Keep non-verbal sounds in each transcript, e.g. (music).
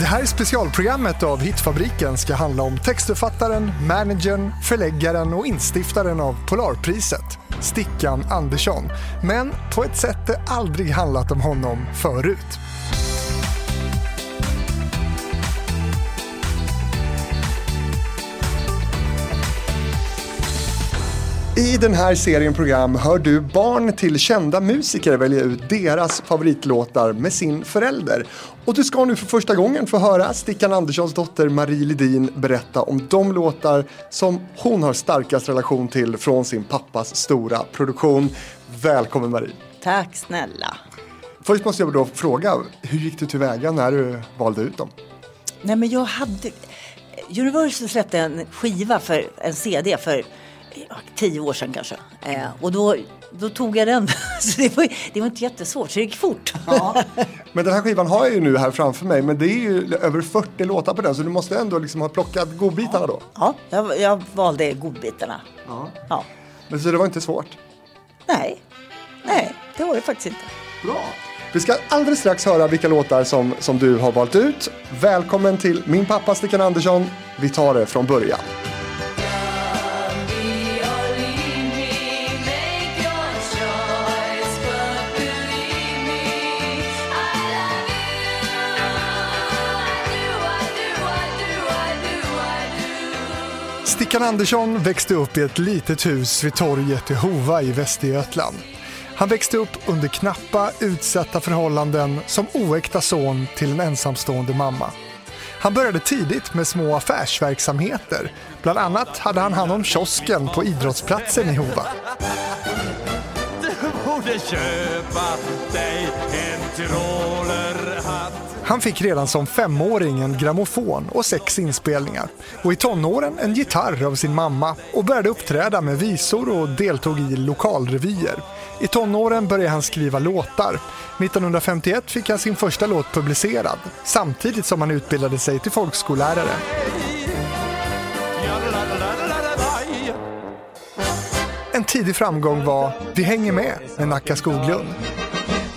Det här specialprogrammet av Hitfabriken ska handla om textförfattaren, managern, förläggaren och instiftaren av Polarpriset, Stickan Andersson. Men på ett sätt det aldrig handlat om honom förut. I den här serien program hör du barn till kända musiker välja ut deras favoritlåtar med sin förälder. Och du ska nu för första gången få höra Stickan Anderssons dotter Marie Lidin berätta om de låtar som hon har starkast relation till från sin pappas stora produktion. Välkommen Marie! Tack snälla! Först måste jag då fråga, hur gick du tillväga när du valde ut dem? Nej men jag hade... Universal släppte en skiva för en CD för tio år sedan kanske. Eh, och då, då tog jag den. (laughs) så det var, det var inte jättesvårt, så det gick fort. Ja. (laughs) Men den här skivan har jag ju nu här framför mig, men det är ju över 40 låtar på den, så du måste ändå liksom ha plockat godbitarna då? Ja, jag, jag valde godbitarna. Ja. ja. Men så det var inte svårt? Nej, nej, det var det faktiskt inte. Bra. Vi ska alldeles strax höra vilka låtar som, som du har valt ut. Välkommen till min pappa Stickan Andersson. Vi tar det från början. Stickan Andersson växte upp i ett litet hus vid torget i Hova i Västergötland. Han växte upp under knappa, utsatta förhållanden som oäkta son till en ensamstående mamma. Han började tidigt med små affärsverksamheter. Bland annat hade han hand om kiosken på idrottsplatsen i Hova. Du borde köpa dig en troller han fick redan som femåring en grammofon och sex inspelningar. Och i tonåren en gitarr av sin mamma och började uppträda med visor och deltog i lokalrevyer. I tonåren började han skriva låtar. 1951 fick han sin första låt publicerad samtidigt som han utbildade sig till folkskollärare. En tidig framgång var Vi hänger med med Nacka Skoglund.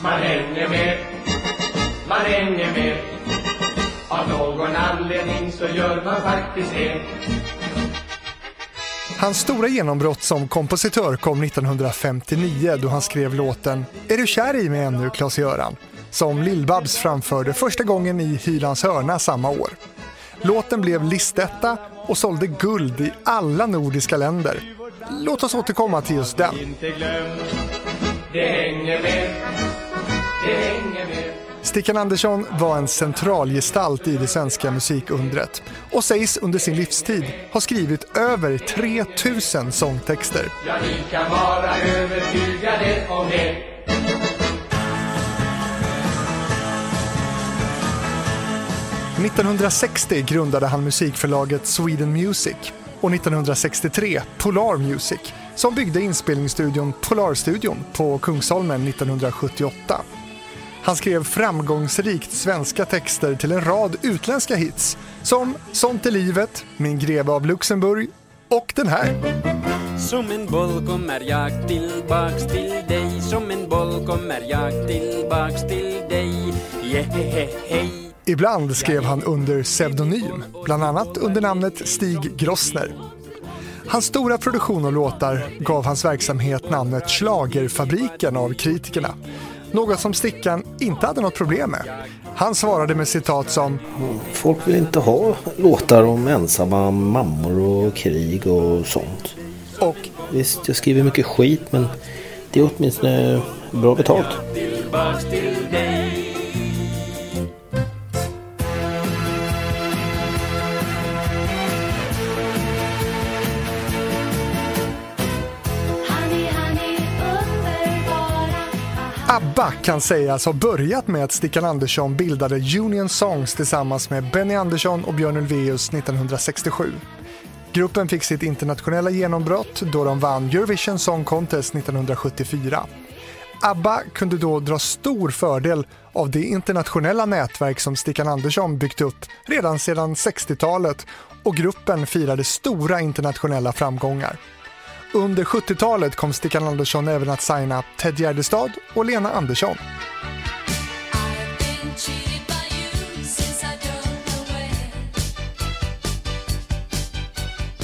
Man hänger med man hänger med. Av någon anledning så gör man faktiskt det. Hans stora genombrott som kompositör kom 1959 då han skrev låten Är du kär i mig ännu, Klas-Göran? som Lill-Babs framförde första gången i Hylands hörna samma år. Låten blev listetta och sålde guld i alla nordiska länder. Låt oss återkomma till just den. Det hänger med, det hänger med. Stickan Andersson var en centralgestalt i det svenska musikundret och sägs under sin livstid ha skrivit över 3000 sångtexter. Ja, ni kan vara övertygade om det. –1960 grundade han musikförlaget Sweden Music och 1963 Polar Music som byggde inspelningsstudion Polarstudion på Kungsholmen 1978. Han skrev framgångsrikt svenska texter till en rad utländska hits som Sånt är livet, Min greve av Luxemburg och den här. Som en boll kommer jag tillbaks till dig Som en boll kommer jag tillbaks till dig yeah, Ibland skrev han under pseudonym, bland annat under namnet Stig Grossner. Hans stora produktion av låtar gav hans verksamhet namnet Schlagerfabriken av kritikerna något som Stickan inte hade något problem med. Han svarade med citat som Folk vill inte ha låtar om ensamma mammor och krig och sånt. Och Visst, jag skriver mycket skit men det är åtminstone bra betalt. ABBA kan sägas ha börjat med att Stickan Andersson bildade Union Songs tillsammans med Benny Andersson och Björn Ulvaeus 1967. Gruppen fick sitt internationella genombrott då de vann Eurovision Song Contest 1974. ABBA kunde då dra stor fördel av det internationella nätverk som Stickan Andersson byggt upp redan sedan 60-talet och gruppen firade stora internationella framgångar. Under 70-talet kom Stickan Andersson även att signa Ted Gärdestad och Lena Andersson.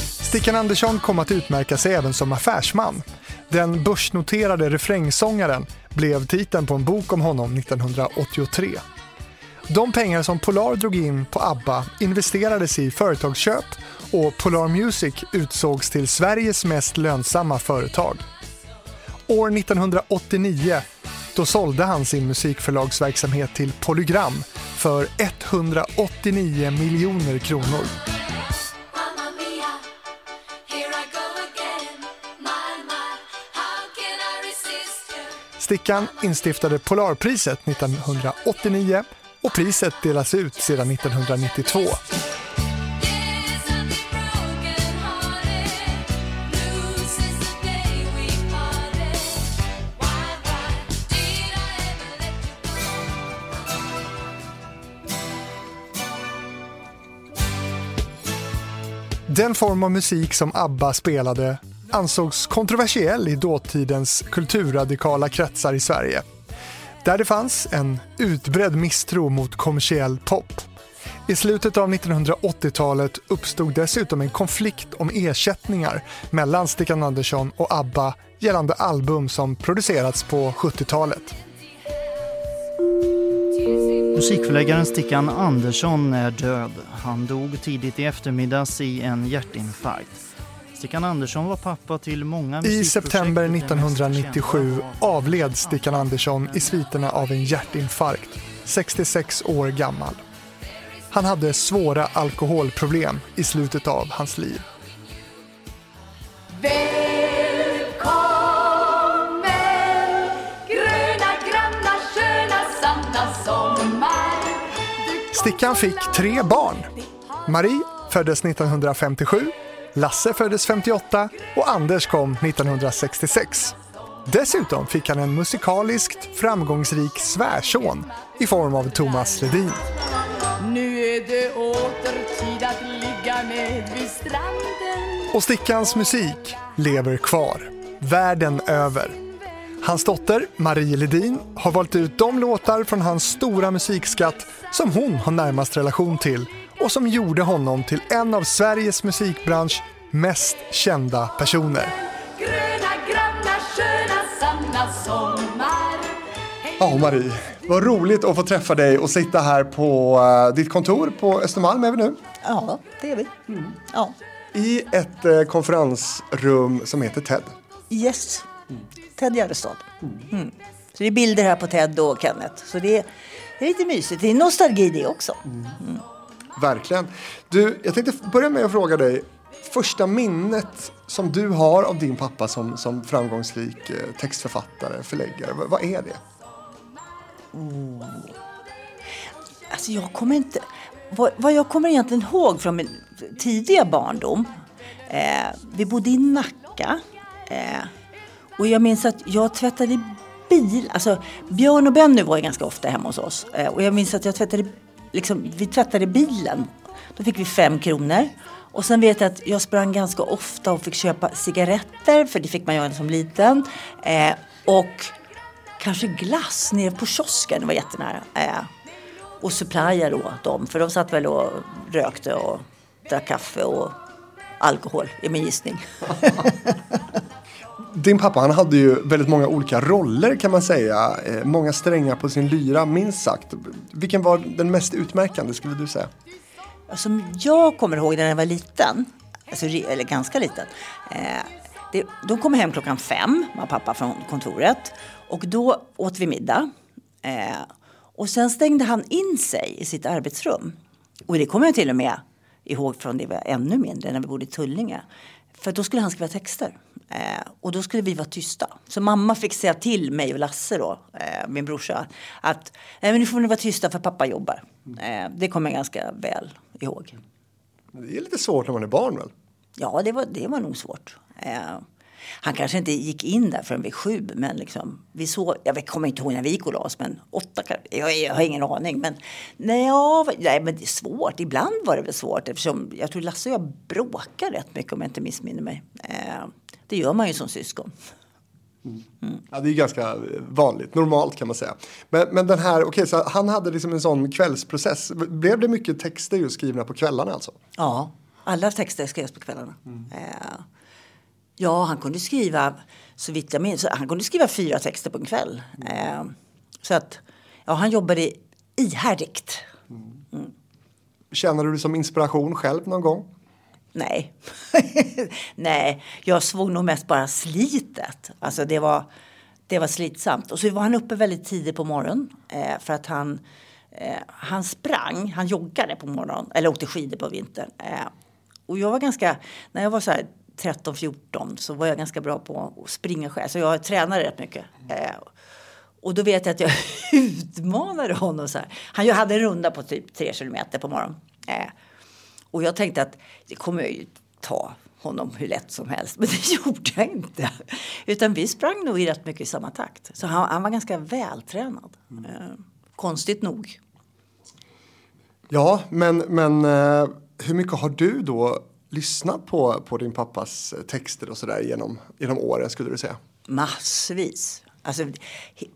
Stickan Andersson kom att utmärka sig även som affärsman. Den börsnoterade refrängsångaren blev titeln på en bok om honom 1983. De pengar som Polar drog in på ABBA investerades i företagsköp och Polar Music utsågs till Sveriges mest lönsamma företag. År 1989 då sålde han sin musikförlagsverksamhet till Polygram för 189 miljoner kronor. Stickan instiftade Polarpriset 1989 och priset delas ut sedan 1992. Den form av musik som ABBA spelade ansågs kontroversiell i dåtidens kulturradikala kretsar i Sverige. Där det fanns en utbredd misstro mot kommersiell pop. I slutet av 1980-talet uppstod dessutom en konflikt om ersättningar mellan Stickan Andersson och ABBA gällande album som producerats på 70-talet. Musikförläggaren Stickan Andersson är död. Han dog tidigt i eftermiddags i en hjärtinfarkt. Stickan Andersson var pappa till många I september 1997 avled Stickan Andersson i sviterna av en hjärtinfarkt, 66 år gammal. Han hade svåra alkoholproblem i slutet av hans liv. Stickan fick tre barn. Marie föddes 1957, Lasse föddes 58 och Anders kom 1966. Dessutom fick han en musikaliskt framgångsrik svärson i form av Thomas Ledin. Nu är det åter tid att ligga med vid stranden Och Stickans musik lever kvar, världen över. Hans dotter Marie Ledin har valt ut de låtar från hans stora musikskatt som hon har närmast relation till och som gjorde honom till en av Sveriges musikbransch mest kända personer. Gröna, granna, sköna, sanna sommar. Ja, Marie. Vad roligt att få träffa dig och sitta här på uh, ditt kontor på Östermalm är vi nu. Ja, det är vi. Mm. Ja. I ett uh, konferensrum som heter TED. Yes. Ted Gärdestad. Mm. Så det är bilder här på Ted och Kenneth. Så det är, det är lite mysigt. Det är nostalgi det också. Mm. Verkligen. Du, jag tänkte börja med att fråga dig. Första minnet som du har av din pappa som, som framgångsrik eh, textförfattare, förläggare, vad, vad är det? Oh. Alltså jag kommer inte... Vad, vad, jag kommer egentligen ihåg från min tidiga barndom. Eh, vi bodde i Nacka. Eh, och jag minns att jag tvättade bil. Alltså Björn och Benny var ju ganska ofta hemma hos oss. Eh, och jag minns att jag tvättade, liksom, vi tvättade bilen. Då fick vi fem kronor. Och sen vet jag att jag sprang ganska ofta och fick köpa cigaretter, för det fick man göra som liten. Eh, och kanske glass nere på kiosken, det var jättenära. Eh, och supplier då dem, för de satt väl och rökte och drack kaffe och alkohol, är min gissning. (laughs) Din pappa han hade ju väldigt många olika roller kan man säga. Eh, många strängar på sin lyra, minst sagt. Vilken var den mest utmärkande skulle du säga? Alltså, Som jag kommer ihåg när jag var liten, alltså, eller ganska liten. Eh, det, de kom hem klockan fem, var pappa från kontoret. Och då åt vi middag. Eh, och sen stängde han in sig i sitt arbetsrum. Och det kommer jag till och med ihåg från det var ännu mindre, när vi bodde i Tullinge. För då skulle han skriva texter. Eh, och då skulle vi vara tysta. Så mamma fick säga till mig och Lasse då, eh, min brorsa, att Nej, men nu får ni vara tysta för pappa jobbar. Eh, det kommer jag ganska väl ihåg. Det är lite svårt när man är barn väl? Ja, det var, det var nog svårt. Han kanske inte gick in där förrän vid sju, men liksom, vi såg, jag kommer inte ihåg när vi gick och oss, men åtta, jag, jag har ingen aning. Men, nej, ja, nej, men det är svårt. Ibland var det väl svårt eftersom jag tror Lasse och jag bråkar rätt mycket om jag inte missminner mig. Eh, det gör man ju som syskon. Mm. Mm. Ja, det är ganska vanligt, normalt kan man säga. Men, men den här, okay, så han hade liksom en sån kvällsprocess. Blev det mycket texter just skrivna på kvällarna alltså? Ja, Alla texter skrevs på kvällarna. Mm. Eh, ja, han kunde skriva, så vitt jag minns, han kunde skriva fyra texter på en kväll. Eh, så att, ja, han jobbade ihärdigt. Mm. Känner du dig som inspiration själv någon gång? Nej. (laughs) Nej, jag såg nog mest bara slitet. Alltså det var, det var slitsamt. Och så var han uppe väldigt tidigt på morgonen. Eh, för att han, eh, han sprang, han joggade på morgonen. Eller åkte skidor på vintern. Eh, och jag var ganska, när jag var så här 13-14 så var jag ganska bra på att springa själv. Så jag tränade rätt mycket. Eh, och då vet jag att jag (laughs) utmanade honom så här. Han hade en runda på typ 3 kilometer på morgonen. Eh, och jag tänkte att det kommer jag ju ta honom hur lätt som helst. (laughs) Men det gjorde jag inte. Utan vi sprang nog i rätt mycket i samma takt. Så han, han var ganska vältränad. Mm. Eh, konstigt nog. Ja, men, men eh, hur mycket har du då lyssnat på, på din pappas eh, texter och sådär genom, genom åren skulle du säga? Massvis. Alltså,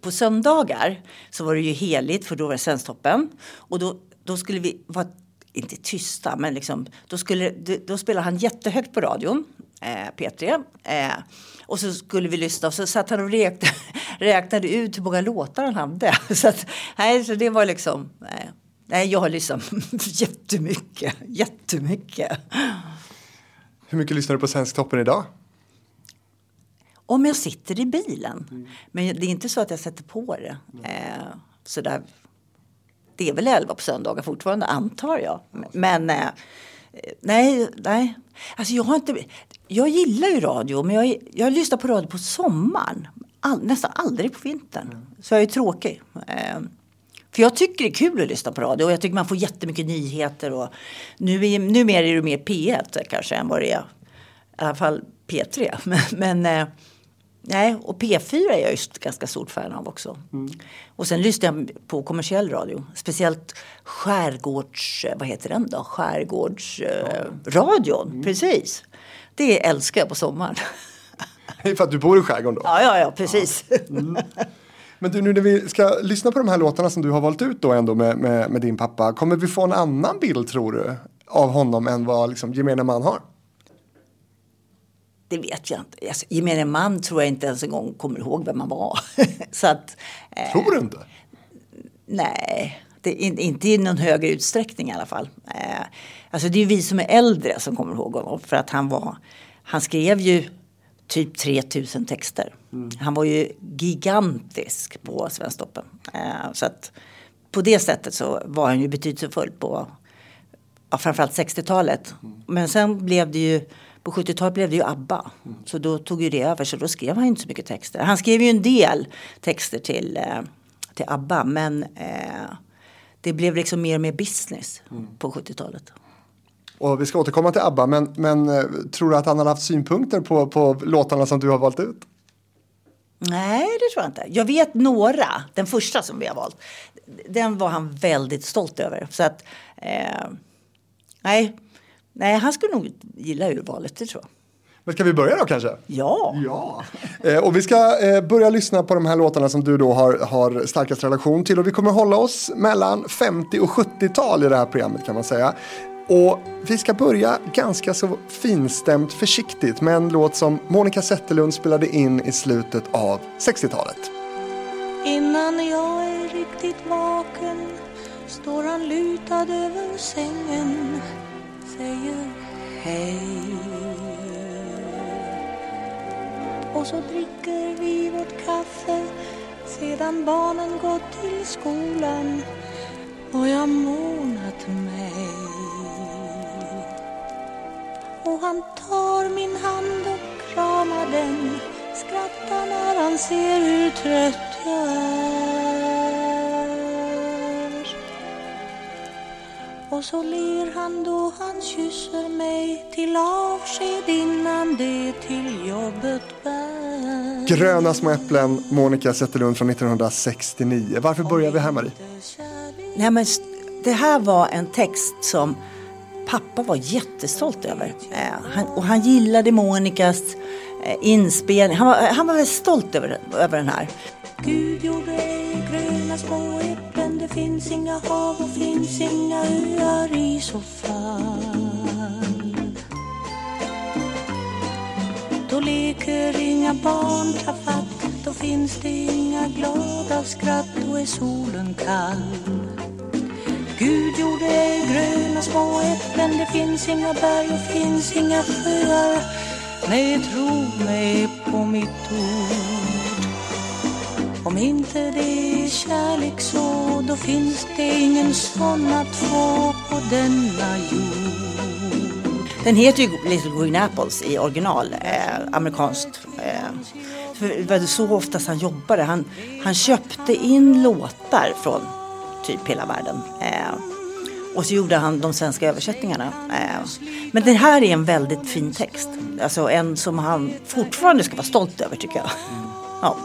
på söndagar så var det ju heligt för då var det Svensktoppen. Och då, då skulle vi vara inte tysta, men liksom, då, skulle, då spelade han jättehögt på radion, eh, P3. Eh, och så skulle vi lyssna och så satt han och räknade, (laughs) räknade ut hur många låtar han hade. (laughs) Så, att, nej, så det var liksom, eh, nej, jag har lyssnat (laughs) jättemycket, jättemycket. Hur mycket lyssnar du på Svensktoppen idag? Om jag sitter i bilen. Mm. Men det är inte så att jag sätter på det. Eh, sådär det är väl elva på söndagar fortfarande antar jag. Men eh, nej, nej. Alltså jag har inte. Jag gillar ju radio men jag, jag lyssnar på radio på sommaren. All, nästan aldrig på vintern. Mm. Så jag är tråkig. Eh, för jag tycker det är kul att lyssna på radio och jag tycker man får jättemycket nyheter. Och nu är, numera är det mer P1 kanske än vad det är. I alla fall P3. (laughs) Men, men eh, Nej, och P4 är jag just ganska stort fan av också. Mm. Och sen lyssnar jag på kommersiell radio. Speciellt skärgårds... Vad heter den då? Skärgårdsradion. Eh, mm. Precis. Det älskar jag på sommaren. Det (laughs) är för att du bor i skärgården då? Ja, ja, ja precis. Ja. Mm. Men du, nu när vi ska lyssna på de här låtarna som du har valt ut då ändå med, med, med din pappa. Kommer vi få en annan bild tror du? Av honom än vad liksom, gemene man har? Det vet jag inte. Alltså, gemene man tror jag inte ens en gång kommer ihåg vem man var. (laughs) så att, eh, tror du inte? Nej, det, inte i någon högre utsträckning i alla fall. Eh, alltså det är vi som är äldre som kommer ihåg honom. För att han var, han skrev ju typ 3000 texter. Mm. Han var ju gigantisk på Svensktoppen. Eh, så att på det sättet så var han ju betydelsefull på ja, framförallt 60-talet. Mm. Men sen blev det ju på 70-talet blev det ju ABBA. Mm. Så då tog ju det över så då skrev han inte så mycket texter. Han skrev ju en del texter till, eh, till ABBA men eh, det blev liksom mer och mer business mm. på 70-talet. Och vi ska återkomma till ABBA men, men eh, tror du att han har haft synpunkter på, på låtarna som du har valt ut? Nej, det tror jag inte. Jag vet några. Den första som vi har valt. Den var han väldigt stolt över. Så att, eh, nej, Nej, han skulle nog gilla urvalet, det tror jag. Men ska vi börja då kanske? Ja. ja. Eh, och vi ska eh, börja lyssna på de här låtarna som du då har, har starkast relation till. Och vi kommer hålla oss mellan 50 och 70-tal i det här programmet kan man säga. Och vi ska börja ganska så finstämt försiktigt med en låt som Monica Zetterlund spelade in i slutet av 60-talet. Innan jag är riktigt vaken står han lutad över sängen säger hej. Och så dricker vi vårt kaffe sedan barnen gått till skolan och jag månat mig. Och han tar min hand och kramar den skrattar när han ser hur trött jag är. Och så ler han då han kysser mig till avsked innan det till jobbet bär. Gröna små äpplen, Monica Zetterlund från 1969. Varför börjar vi här Marie? Nej, men det här var en text som pappa var jättestolt över. Eh, han, och han gillade Monikas eh, inspelning. Han var, eh, han var väldigt stolt över, över den här. Gud gjorde ej gröna små äpplen Det finns inga hav och finns inga öar i så fall Då leker inga barn tafatt Då finns det inga glada skratt Då är solen kall Gud gjorde gröna små äpplen Det finns inga berg och finns inga sjöar Nej, tro mig på mitt ord Om inte det är kärlek så Då finns det ingen sån att få på denna jord Den heter ju Little Green Apples i original, eh, amerikanskt. Eh, för det var så oftast han jobbade. Han, han köpte in låtar från typ hela världen. Eh, och så gjorde han de svenska översättningarna. Eh, men det här är en väldigt fin text. Alltså en som han fortfarande ska vara stolt över tycker jag. Ja.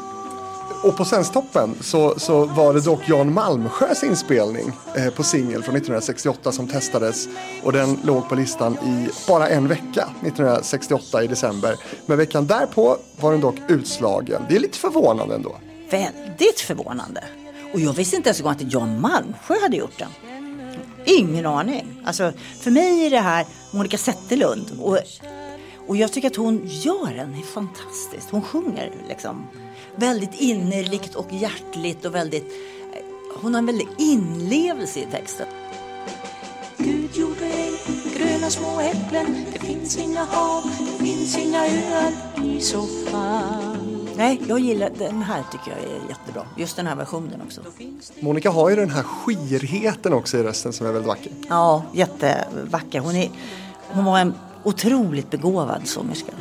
Och på Svensktoppen så, så var det dock Jan Malmsjös inspelning eh, på singel från 1968 som testades. Och den låg på listan i bara en vecka, 1968 i december. Men veckan därpå var den dock utslagen. Det är lite förvånande ändå. Väldigt förvånande. Och jag visste inte ens att Jan Malmsjö hade gjort den. Ingen aning. Alltså, för mig är det här Monica Zetterlund. Och, och jag tycker att hon gör den är fantastiskt. Hon sjunger liksom väldigt innerligt och hjärtligt och väldigt... Eh, hon har en väldig inlevelse i texten. Gud gjorde gröna små äpplen Det finns inga hav, det finns inga öar i så fall Nej, jag gillar den här tycker jag är jättebra. Just den här versionen också. Monica har ju den här skirheten också i rösten som är väldigt vacker. Ja, jättevacker. Hon, är, hon var en otroligt begåvad sångerska.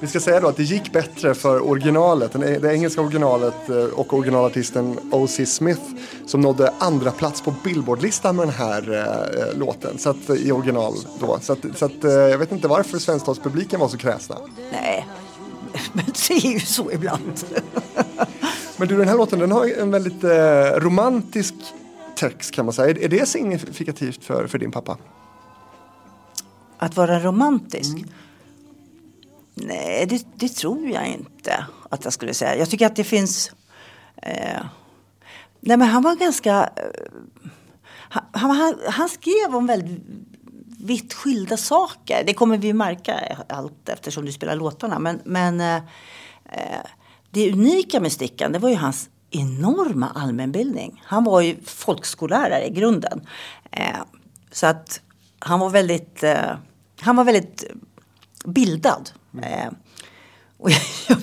Vi ska säga då att det gick bättre för originalet, den- det engelska originalet eh, och originalartisten O.C. Smith som nådde andra plats på Billboardlistan med den här eh, låten så att, i original då. Så, att, så att, eh, jag vet inte varför svensktalspubliken var så kräsna. Nej, (laughs) men det är ju så ibland. Men du, den här låten den har en väldigt eh, romantisk text kan man säga. Är, det signifikativt för, för din pappa? Att vara romantisk? Nej, det, det tror jag inte att jag skulle säga. Jag tycker att det finns... Eh, nej, men han var ganska... Eh, han, han, han skrev om väldigt vitt skilda saker. Det kommer vi märka allt eftersom du spelar låtarna. Men, men eh, eh, det unika med Stickan det var ju hans enorma allmänbildning. Han var ju folkskollärare i grunden. Eh, så att han var väldigt, eh, han var väldigt bildad. Eh, och (laughs) jag,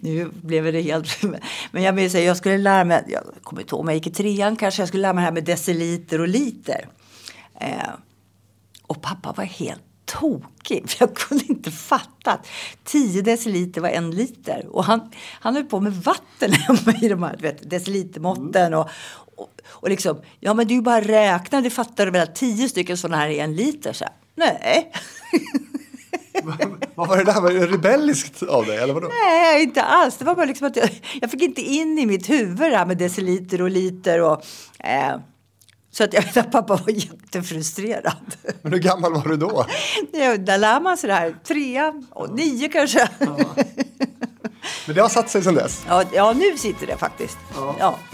nu blev det helt... Men jag minns att jag skulle lära mig, jag kommer inte ihåg om jag gick i trean kanske, jag skulle lära mig det här med deciliter och liter. Eh, och pappa var helt tokig. För jag kunde inte fatta att 10 deciliter var en liter. Och han, han höll på med vatten (laughs) hemma i de här vet, decilitermåtten. Och, och, och liksom, ja men du bara räkna, du fattar väl att 10 stycken sådana här är en liter? Så här, Nej. (laughs) Vad var det där? Var det rebelliskt av dig eller vadå? Nej, inte alls. Det var bara liksom att jag, jag fick inte in i mitt huvud det här med deciliter och liter. Och, eh, så att jag vet att pappa var (laughs) jättefrustrerad. Men hur gammal var du då? (laughs) Ja, där lär man sig det här. Tre och nio kanske. Ja. Men det har satt sig sedan dess. Ja, nu sitter det faktiskt. Ja. (laughs)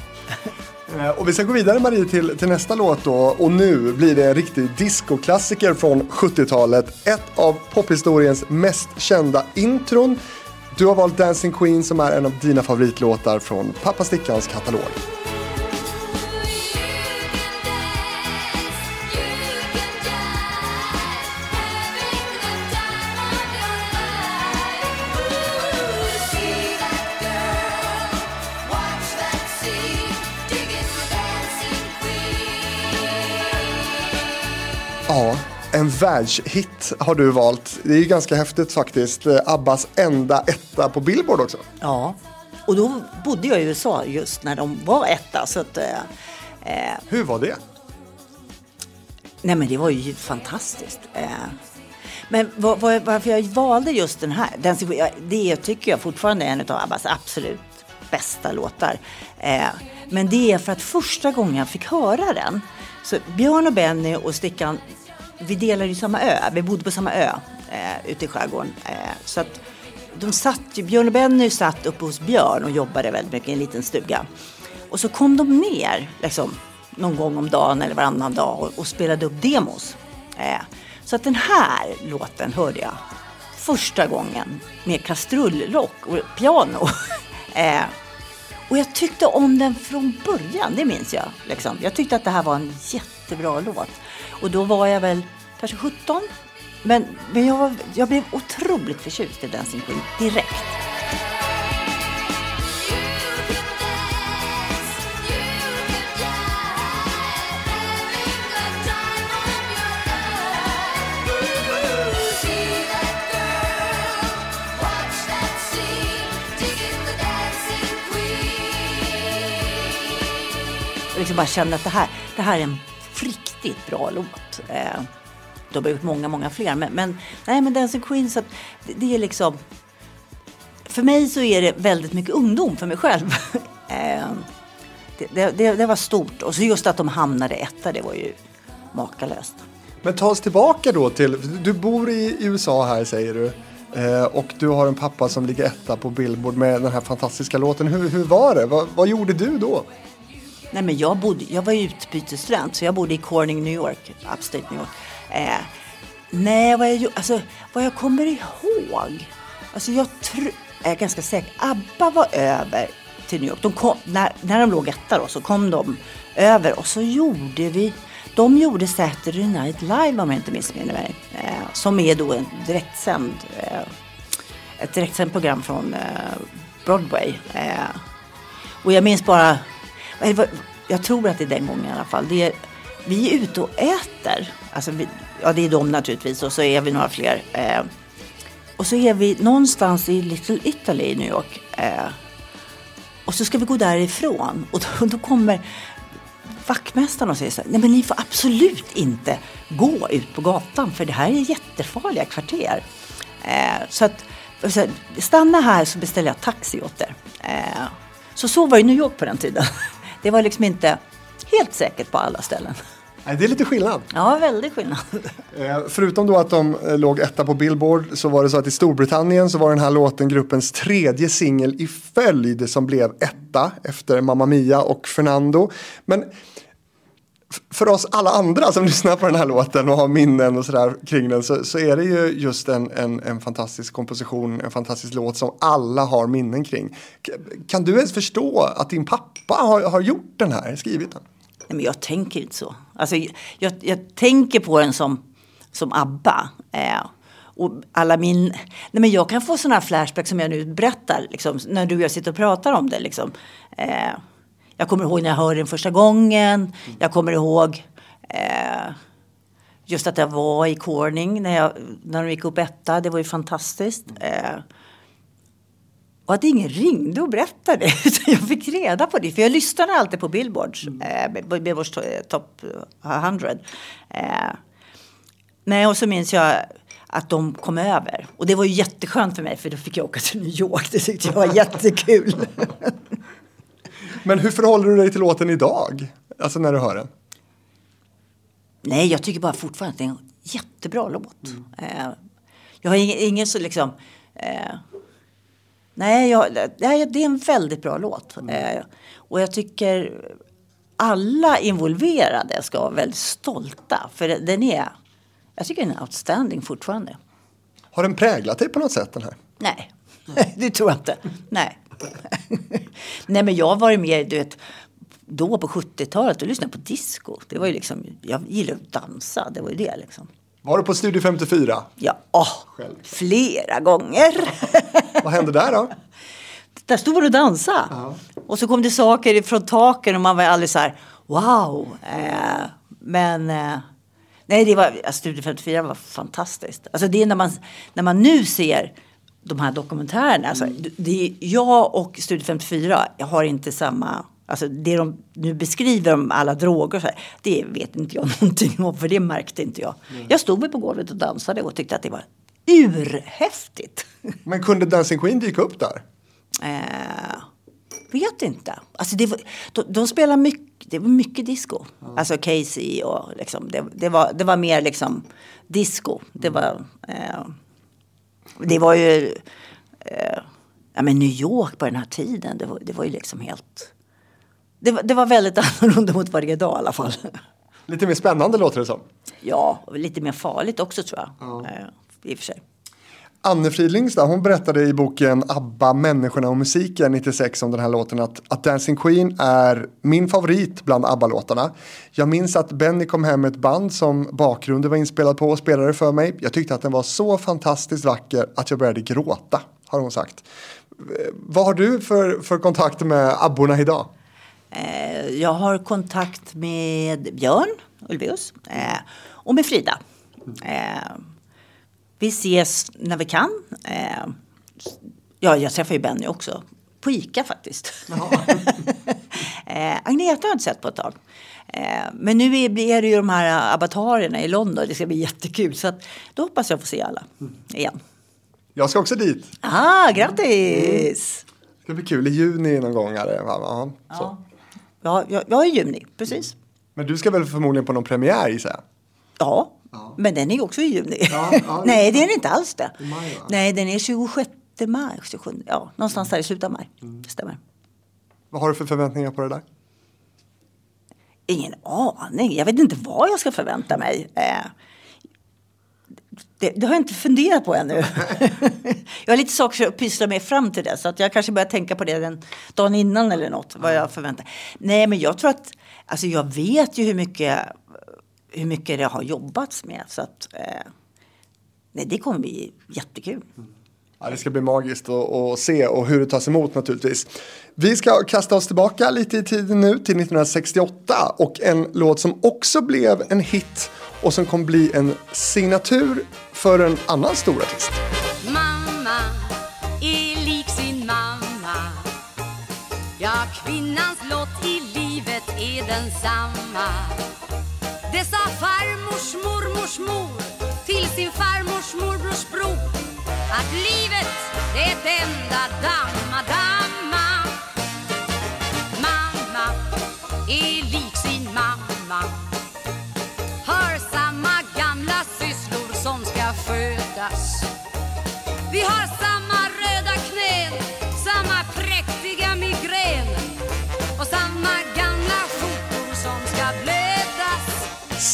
Eh, Och vi ska gå vidare Marie till, till nästa låt då. Och nu blir det en riktig discoklassiker från 70-talet. Ett av pophistoriens mest kända intron. Du har valt Dancing Queen som är en av dina favoritlåtar från Pappa Stickans katalog. Ja, en världshit har du valt. Det är ju ganska häftigt faktiskt. Eh, Abbas enda etta på Billboard också. ja. Och då bodde jag i USA just när de var etta. Så att, eh, eh, Hur var det? Nej men det var ju fantastiskt. Eh, men var, var, varför jag valde just den här, den, det tycker jag fortfarande är en av Abbas absolut bästa låtar. Eh, men det är för att första gången jag fick höra den, så Björn och Benny och Stickan, vi delade ju samma ö, vi bodde på samma ö eh, ute i skärgården. Eh, så att de satt ju, Björn och Benny satt uppe hos Björn och jobbade väldigt mycket i en liten stuga. Och så kom de ner liksom, någon gång om dagen eller varannan dag och, och spelade upp demos. Eh, så att den här låten hörde jag första gången med kastrullock och piano. (laughs) eh, och jag tyckte om den från början, det minns jag. Liksom. Jag tyckte att det här var en jättebra låt. Och då var jag väl kanske 17. Men, men jag, var, jag blev otroligt förtjust i Dancing Queen direkt. liksom bara kände att det här, det här är en riktigt bra låt. Eh, de har gjort många, många fler. Men, men, nej, men Dancing Queen, så det, det, är liksom... För mig så är det väldigt mycket ungdom för mig själv. (laughs) eh, det, det, det, var stort. Och så just att de hamnade etta, det var ju makalöst. Men ta oss tillbaka då till, du bor i USA här säger du. Eh, och du har en pappa som ligger etta på Billboard med den här fantastiska låten. Hur, hur var det? Va, vad gjorde du då? Nej, men jag, bodde, jag var utbytesstudent så jag bodde i Corning, New York, upstate New York. Eh, nej, vad jag, alltså, vad jag kommer ihåg. Alltså jag tror, är ganska säker. ABBA var över till New York. De kom, när, när de låg etta då så kom de över och så gjorde vi de gjorde Saturday Night Live om jag inte missminner mig. Eh, som är då en direktsänd, eh, ett direktsänd program från eh, Broadway. Eh, och jag minns bara jag tror att det är den gången i alla fall. Det är, vi är ute och äter. Alltså vi, ja, det är de naturligtvis och så är vi några fler. Eh, och så är vi någonstans i Little Italy i New York. Eh, och så ska vi gå därifrån och då, då kommer vaktmästaren och säger så här, nej men ni får absolut inte gå ut på gatan för det här är jättefarliga kvarter. Eh, så att, så stanna här så beställer jag taxi åt er. Eh, så så var ju New York på den tiden. (laughs) Det var liksom inte helt säkert på alla ställen. Nej, det är lite skillnad. Ja, väldigt skillnad. (laughs) Eh, förutom då att de eh, låg etta på Billboard så var det så att i Storbritannien så var den här låten gruppens tredje singel i följd som blev etta efter Mamma Mia och Fernando. Men för oss alla andra som (laughs) lyssnar på den här låten och har minnen och sådär kring den så, så är det ju just en, en, en, fantastisk komposition, en fantastisk låt som alla har minnen kring. Kan du ens förstå att din pappa har, har gjort den här, skrivit den? Nej, men jag tänker inte så. Alltså, jag, jag tänker på den som, som ABBA. Eh, och alla min... Nej, men jag kan få sådana här flashbacks som jag nu berättar, liksom, när du och jag sitter och pratar om det. Liksom. Eh, jag kommer ihåg när jag hörde den första gången. Jag kommer ihåg eh, just att jag var i Corning när, jag, när de gick upp etta. Det var ju fantastiskt. Eh, och att ingen ringde och berättade. (laughs) jag fick reda på det. För jag lyssnade alltid på Billboards. Eh, Billboards Top 100. Eh, nej, och så minns jag att de kom över. Och det var ju jätteskönt för mig för då fick jag åka till New York. Det tyckte jag var jättekul. (laughs) (laughs) Men hur förhåller du dig till låten idag? Alltså när du hör den? Nej, jag tycker bara fortfarande att det är en jättebra låt. Mm. Eh, jag har ingen, ingen så liksom... Eh, nej, jag, det är en väldigt bra låt. Mm. Eh, och jag tycker alla involverade ska vara väldigt stolta. För den är... Jag tycker den är outstanding fortfarande. Har den präglat dig på något sätt den här? Nej, (laughs) det tror jag inte. Nej. Nej men jag varit med, du vet, då på 70-talet och lyssnade på disco. Det var ju liksom, jag gillar att dansa, det var ju det liksom. Var du på Studio 54? Ja, åh, flera gånger. (laughs) Vad hände där då? Där stod man och dansade. Ja. Och så kom det saker från taken och man var alldeles så här, wow. Eh, men eh, nej, det var, Studio 54 var fantastiskt. Alltså det är när man, när man nu ser de här dokumentärerna. Alltså, mm. det jag och Studio 54 har inte samma... Alltså det de nu beskriver om alla droger, så här, det vet inte jag (laughs) någonting om för det märkte inte jag. Mm. Jag stod väl på golvet och dansade och tyckte att det var urhäftigt. (laughs) Men kunde Dancing Queen dyka upp där? Eh, vet inte. Alltså det var, de, de spelar mycket, det var mycket disco. Mm. Alltså Casey och liksom, det, det, var, det var mer liksom disco. Det var... Eh, det var ju... Eh, ja, men New York på den här tiden, det var, det var ju liksom helt... Det var, det var väldigt (laughs) annorlunda mot varje dag i alla fall. Lite mer spännande låter det som. Ja, och lite mer farligt också tror jag. Ja. Eh, I och för sig. Anne Fridlingstad, hon berättade i boken ABBA, människorna och musiken 96 om den här låten att, att Dancing Queen är min favorit bland ABBA-låtarna. Jag minns att Benny kom hem med ett band som bakgrunden var inspelad på och spelade för mig. Jag tyckte att den var så fantastiskt vacker att jag började gråta, har hon sagt. Eh, vad har du för, för kontakt med abborna idag? Eh, jag har kontakt med Björn Ulvaeus eh, och med Frida. Mm vi ses när vi kan. Eh, ja, jag träffar ju Benny också. På Ica faktiskt. (laughs) eh, Agneta har jag inte sett på ett tag. Eh, men nu är, är det ju de här avatarerna i London. Det ska bli jättekul. Så att, då hoppas jag få se alla igen. Jag ska också dit. Ah, grattis! Mm. Det ska bli kul i juni någon gång. Här. Ja, så. Ja, ja, ja, i juni, precis. Men du ska väl förmodligen på någon premiär gissar jag? Ja, Ja. Men den är också i juni. Ja, ja, (laughs) Nej, det är inte alls det. Maj, Nej, den är 26 maj. 27, ja, någonstans där i slutet av maj. Mm. Stämmer. Vad har du för förväntningar på det där? Ingen aning. Jag vet inte vad jag ska förvänta mig. Eh, det, det, har jag inte funderat på ännu. (laughs) jag har lite saker att pyssla med fram till det. Så att jag kanske börjar tänka på det den dagen innan eller något. Vad jag förväntar Nej, men jag tror att... Alltså jag vet ju hur mycket hur mycket det har jobbats med. Så att, eh, nej, det kommer bli jättekul. Ja, det ska bli magiskt att se och hur det tas emot naturligtvis. Vi ska kasta oss tillbaka lite i tiden nu till 1968 och en låt som också blev en hit och som kommer bli en signatur för en annan stor artist. Mamma är lik sin mamma Ja, kvinnans lott i livet är densamma det sa farmors mormors mor till sin farmors morbrors bror. Att livet är ett enda damma-damma Mamma är lik sin mamma. Har samma gamla sysslor som ska skötas Vi har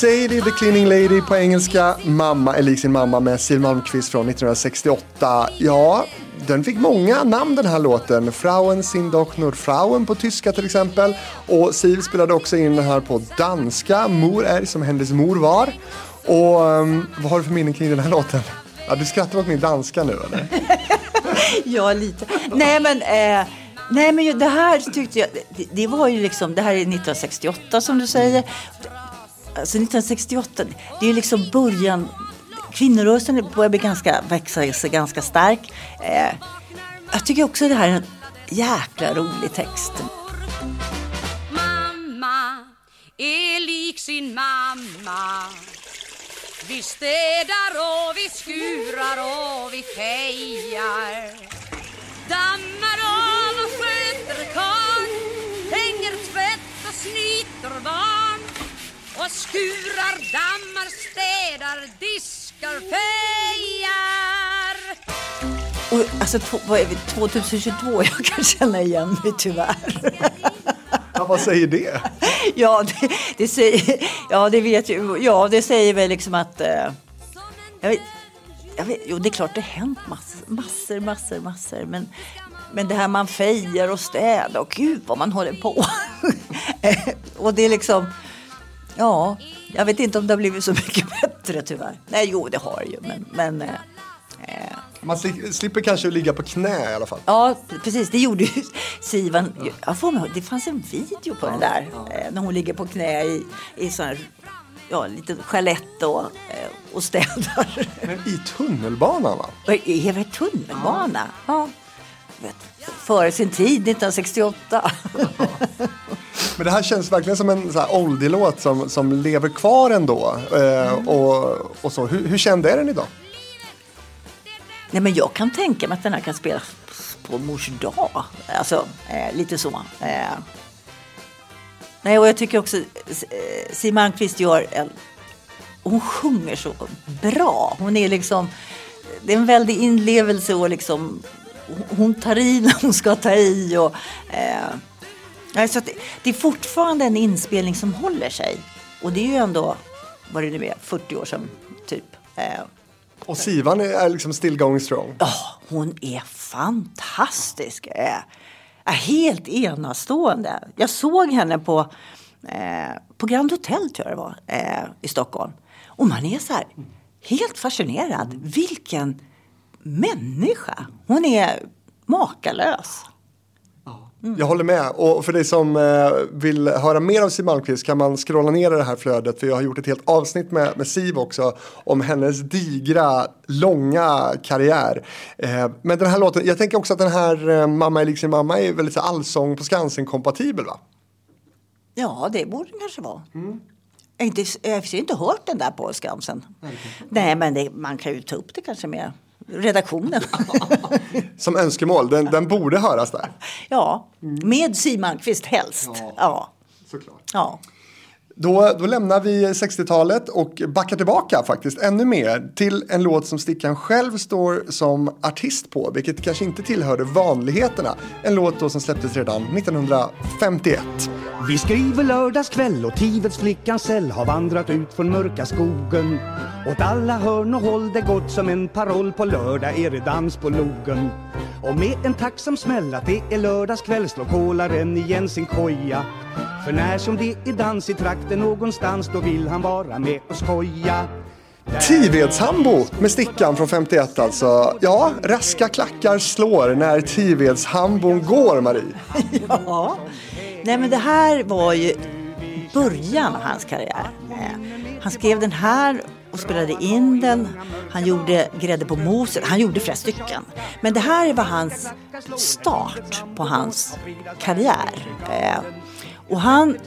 Sadie the Cleaning Lady på engelska, Mamma är lik sin mamma med Siw Malmkvist från 1968. Ja, den fick många namn den här låten. Frauen sin doch nur Frauen på tyska till exempel. Och Siv spelade också in den här på danska, Mor är som hennes mor var. Och um, vad har du för minnen kring den här låten? Ja, du skrattar åt min danska nu eller? (laughs) ja, lite. Nej men eh... Nej men det här tyckte jag, det, det, var ju liksom, det här är 1968 som du säger alltså 1968, det är liksom början. Kvinnorörelsen börjar bli ganska, växa sig ganska stark. Eh, jag tycker också det här är en jäkla rolig text. Mamma är lik sin mamma Vi städar och vi skurar och vi fejar Dammar av och sköter karl Hänger tvätt och snyter barn och skurar, dammar, städar, diskar, fejar. Och, alltså, vad är vi, 2022? (laughs) Jag kan känna igen mig tyvärr. Ja, vad säger det? (laughs) Ja, det, det, säger, ja, det vet ju. Ja, det säger väl liksom att... Eh, jag vet, jag vet, jo, det är klart det har hänt massor, massor, massor, massor. Men, men det här man fejar och städar och gud vad man håller på. (laughs) och det är liksom... Ja, jag vet inte om det har blivit så mycket (laughs) bättre tyvärr. Nej, jo, det har det ju, men... men eh, eh. man slipper kanske ligga på knä i alla fall. Ja, precis. Det gjorde ju (laughs) Sivan. Jag får mig, det fanns en video på den där. Eh, när hon ligger på knä i, i sån här, ja, lite chalett och, eh, och städar. Men i tunnelbanan va? Är det tunnelbana? Ja. Före sin tid, 1968. (laughs) Men det här känns verkligen som en oldie-låt som, som lever kvar ändå. Eh, mm. och, och så. Hur, hur känd är den idag? Nej, men jag kan tänka mig att den här kan spelas på mors dag. Alltså, eh, lite så. Eh. Nej, och jag tycker också eh, Siw Malmkvist gör en... Hon sjunger så bra. Hon är liksom... Det är en väldig inlevelse och liksom... Hon tar i när hon ska ta i. Och, eh, Alltså det, det är fortfarande en inspelning som håller sig. Och det är ju ändå, vad det nu är, 40 år sedan typ. Eh, Och Sivan är liksom still going strong. Ja, hon är fantastisk. Är helt enastående. Jag såg henne på, eh, på Grand Hotel tror jag det var, eh, i Stockholm. Och man är så här helt fascinerad. Vilken människa! Hon är makalös. Mm. Jag håller med. Och för dig som eh, vill höra mer av Siw Malmkvist kan man scrolla ner i det här flödet. För jag har gjort ett helt avsnitt med, med Siv också. Om hennes digra, långa karriär. Eh, men den här låten, jag tänker också att den här eh, Mamma är lik sin mamma är väldigt så allsång på Skansen-kompatibel va? Ja, det borde den kanske vara. Mm. Jag har inte, jag har inte hört den där på Skansen. Nej, men det, man kan ju ta upp det kanske med redaktionen. (laughs) Som önskemål, den, den borde höras där. Ja, med Siw Malmkvist helst. Ja, ja. Såklart. Ja. Då, då lämnar vi 60-talet och backar tillbaka faktiskt ännu mer till en låt som Stickan själv står som artist på, vilket kanske inte tillhörde vanligheterna. En låt då som släpptes redan 1951. Vi skriver lördagskväll och Tivets flickans cell har vandrat ut från mörka skogen. Åt alla hörn och håll det gått som en paroll på lördag är det dans på logen. Och med en tacksam smäll att det är lördagskväll slår kolaren igen sin koja. För när som det är dans i trakten någonstans då vill han vara med och skoja. Tivedshambo med Stickan från 51 alltså. Ja, raska klackar slår när Tivedshambon går, Marie. (laughs) ja, nej men det här var ju början av hans karriär. Han skrev den här och spelade in den. Han gjorde Grädde på moset. Han gjorde flera stycken. Men det här var hans start på hans karriär. Eh, och han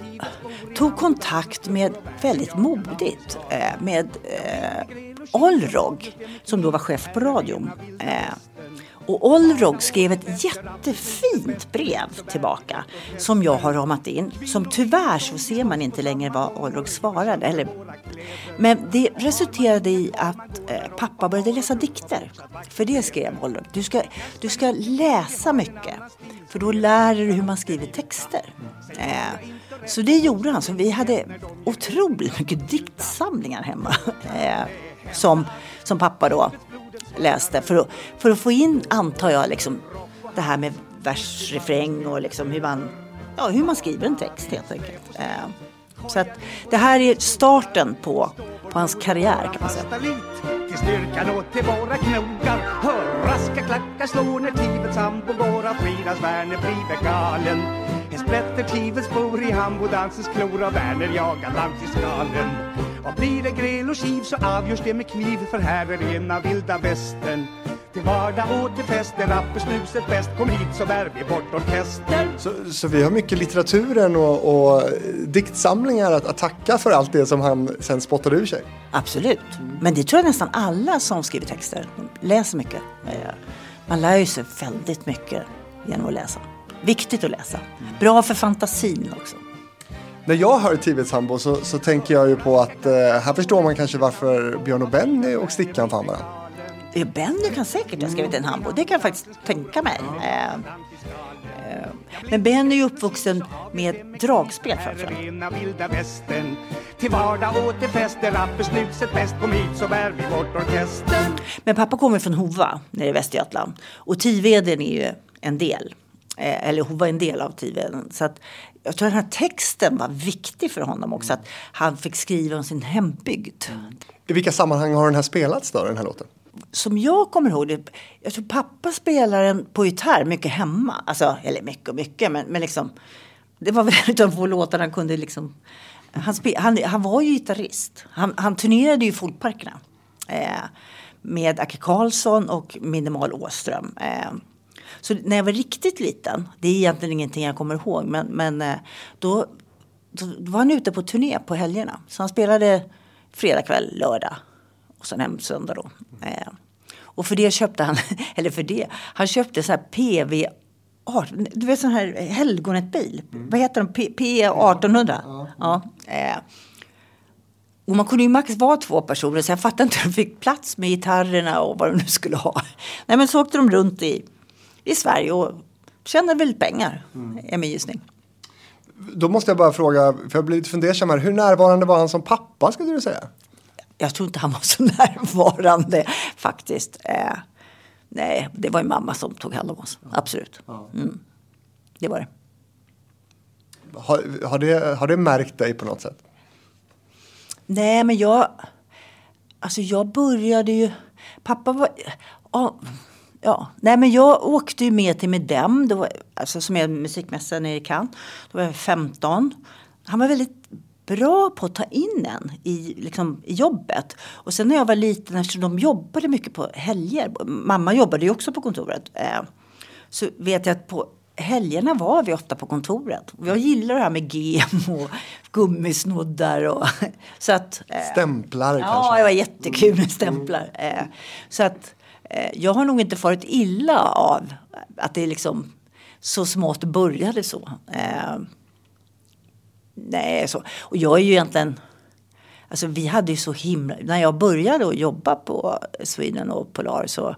tog kontakt med, väldigt modigt, eh, med eh, Olrog som då var chef på radion. Eh, och Olrog skrev ett jättefint brev tillbaka som jag har ramat in. Som tyvärr så ser man inte längre vad Olrog svarade. Eller, men det resulterade i att eh, pappa började läsa dikter. För det skrev Olrog. Du ska, du ska läsa mycket. För då lär du hur man skriver texter. Eh, så det gjorde han. Så vi hade otroligt mycket diktsamlingar hemma. (laughs) Eh, som, som pappa då läste. För att, för att få in, antar jag, liksom, det här med vers, refräng och liksom hur, man, ja, hur man skriver en text helt enkelt. Eh, så att det här är starten på, på hans karriär kan man säga. Till styrkan och till våra knogar Hör raska klackar slå när Tivets sambo går Av Fridas Werner blir galen En splätter Tivets bor i hambodansens klor Och Werner jagar landsfiskalen och blir det gräl och kiv så avgörs det med kniv för här är rena vilda västern till vardag och till fest är rappersnuset bäst Kom hit så bär vi bort orkestern så, så vi har mycket litteraturen och, och diktsamlingar att, att, tacka för allt det som han sen spottade ur sig? Absolut, men det tror jag nästan alla som skriver texter läser mycket. Eh, man lär ju sig väldigt mycket genom att läsa. Viktigt att läsa. Bra för fantasin också när jag hör Tivets Hambo så, så tänker jag ju på att eh, här förstår man kanske varför Björn och Benny och Stickan fann varandra. Benny kan säkert ha skrivit en hambo, det kan jag faktiskt tänka mig. Eh, eh, men Benny är ju uppvuxen med dragspel framförallt. Till vardag och till fest är rappesnuset bäst. Kom hit så bär vi bort orkestern. Men pappa kommer från Hova nere i Västergötland. Och Tiveden är ju en del. Eh, eller Hova är en del av Tiveden. Så att jag tror att den här texten var viktig för honom också. Att han fick skriva om sin hembygd. I vilka sammanhang har den här spelats då, den här låten? Som jag kommer ihåg det, jag tror pappa spelar den på gitarr mycket hemma. Alltså, eller mycket och mycket, men, men liksom. Det var (laughs) väl en av få låtar han kunde liksom. Han, spe, han, han var ju gitarrist. Han, han turnerade ju i folkparkerna. Eh, med Acke Karlsson och Minimal Åström. Eh, så när jag var riktigt liten, det är egentligen ingenting jag kommer ihåg, men, men eh, då, då var han ute på turné på helgerna. Så han spelade fredag kväll, lördag och sen hem söndag då. Eh, och för det köpte han, (laughs) eller för det, han köpte så här PV du vet sån här helgonetbil. Mm. Vad heter de? P, P 1800? Ja. ja. Eh. Och man kunde ju max vara två personer så jag fattar inte hur de fick plats med gitarrerna och vad de nu skulle ha. Nej men så åkte de runt i i Sverige och tjänar väl pengar, mm. är min gissning. Då måste jag bara fråga, för jag blir lite fundersam här, hur närvarande var han som pappa skulle du säga? jag tror inte han var (laughs) så närvarande faktiskt. Eh, nej, det var ju mamma som tog hand om oss. Absolut. Mm. Det var det. Har, har, det. har det märkt dig på något sätt? Nej, men jag... Alltså jag började ju... Pappa var... Ja, ja. Nej, men jag åkte ju med till Medem, det var, alltså som är musikmässa nere i Cannes. Då var jag 15. Han var väldigt bra på att ta in en i, liksom, i jobbet. Och sen när jag var liten, eftersom de jobbade mycket på helger. Mamma jobbade ju också på kontoret. Eh, så vet jag att på helgerna var vi ofta på kontoret. Jag gillar det här med gem och gummisnoddar. Och, (laughs) så att, eh, stämplar ja, kanske? Ja, det var jättekul med stämplar. Eh, så att Eh, jag har nog inte farit illa av att det liksom så smått började så. Eh, nej, så. Och jag är ju egentligen... Alltså vi hade ju så himla... När jag började att jobba på Sweden och Polar så...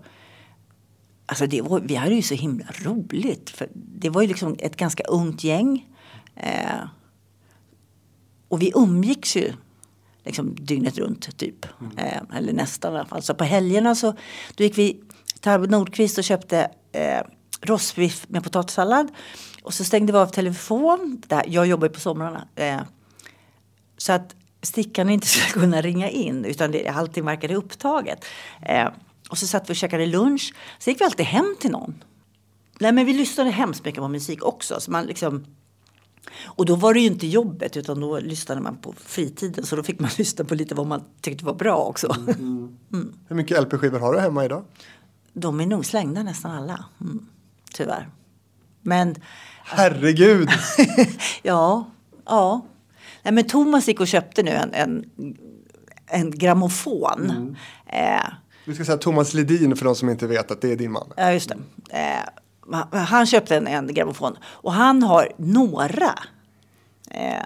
Alltså det var, vi hade ju så himla roligt. För det var ju liksom ett ganska ungt gäng. Eh, och vi umgicks ju liksom dygnet runt typ. Mm. Eh, eller nästan i alla fall. Så på helgerna så då gick vi till Arvid Nordqvist och köpte eh, rostbiff med potatissallad. Och så stängde vi av telefon. Där, jag jobbar ju på somrarna. Eh, så att stickan inte (laughs) skulle kunna ringa in utan det, allting verkade upptaget. Eh, och så satt vi och käkade lunch. Så gick vi alltid hem till någon. Nej men vi lyssnade hemskt mycket på musik också. Så man liksom, och då var det ju inte jobbet utan då lyssnade man på fritiden. Så då fick man (laughs) lyssna på lite vad man tyckte var bra också. Mm. Mm. (laughs) Hur mycket LP-skivor har du hemma idag? De är nog slängda nästan alla. Mm. Tyvärr. Men... Herregud! (laughs) ja, ja. Nej, men Thomas gick och köpte nu en, en, en grammofon. Mm. Eh, du ska säga Thomas Ledin för de som inte vet att det är din man. Ja, just det. Eh, han köpte en, en grammofon och han har några eh,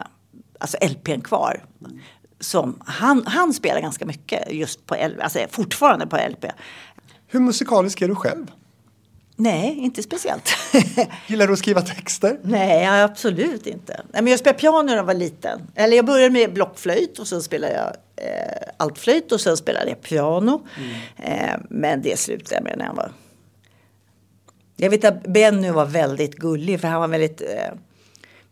alltså LPn kvar. Som han, han spelar ganska mycket just på LP, alltså fortfarande på LP. Hur musikalisk är du själv? Nej, inte speciellt. (laughs) Gillar du att skriva texter? Nej, absolut inte. Men jag spelade piano när jag var liten. Eller jag började med blockflöjt och sen spelade jag eh, altflöjt och sen spelade jag piano. Mm. Eh, men det slutade jag med när jag var... Jag vet att Benny var väldigt gullig för han var väldigt... Eh,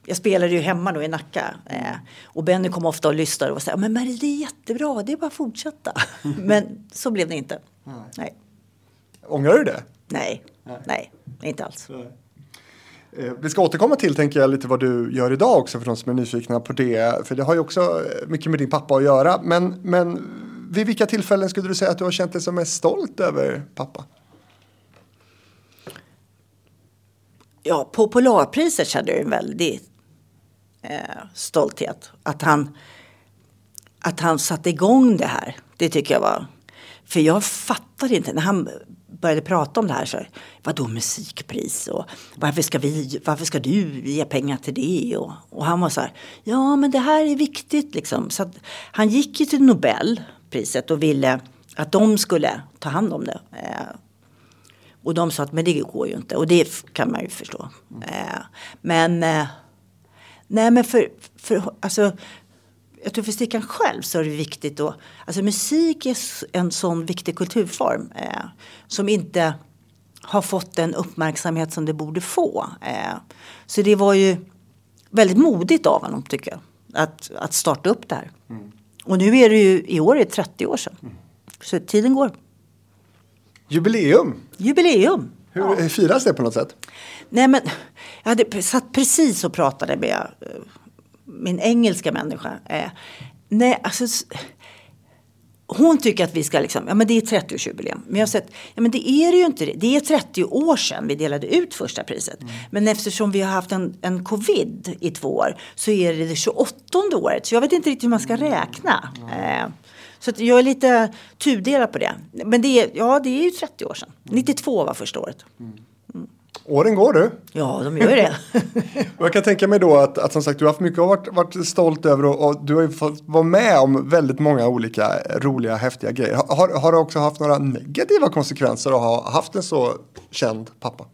jag spelade ju hemma då i Nacka. Eh, och Benny kom ofta och lyssnade och sa men Marie, det är jättebra, det är bara att fortsätta. (laughs) men så blev det inte. Nej. Nej. Ångrar du det? Nej, nej, nej inte alls. Nej. Eh, vi ska återkomma till, tänker jag, lite vad du gör idag också för de som är nyfikna på det. För det har ju också eh, mycket med din pappa att göra. Men, men vid vilka tillfällen skulle du säga att du har känt dig som mest stolt över pappa? Ja, på Polarpriset kände jag en väldig eh, stolthet. Att han, att han satte igång det här. Det tycker jag var... För jag fattade inte. När han började prata om det här så vadå musikpris och varför ska, vi, varför ska du ge pengar till det? Och, och han var så här, ja men det här är viktigt liksom. Så han gick ju till Nobelpriset och ville att de skulle ta hand om det. Eh, och de sa att men det går ju inte och det kan man ju förstå. Eh, men eh, nej men för, för alltså jag tror för stickan själv så är det viktigt då. Alltså musik är en sån viktig kulturform eh, som inte har fått den uppmärksamhet som det borde få. Eh, så det var ju väldigt modigt av honom tycker jag. Att, att starta upp det här. Mm. Och nu är det ju, i år är det 30 år sedan. Mm. Så tiden går. Jubileum! Jubileum! Hur ja. firas det på något sätt? Nej men, jag hade satt precis och pratade med eh, min engelska människa. Eh, nej, alltså, hon tycker att vi ska liksom, ja men det är 30-årsjubileum. Men jag har sett, ja men det är det ju inte. Det är 30 år sedan vi delade ut första priset. Mm. Men eftersom vi har haft en, en covid i två år så är det det 28 året. Så jag vet inte riktigt hur man ska räkna. Mm. Eh, så jag är lite tudelad på det. Men det är, ja, det är ju 30 år sedan. 92 var första året. Mm. Åren går du. Ja, de gör det. (laughs) och jag kan tänka mig då att, att som sagt du har haft mycket att varit, varit stolt över och, och, du har ju fått vara med om väldigt många olika roliga, häftiga grejer. Har, har du också haft några negativa konsekvenser att ha haft en så känd pappa?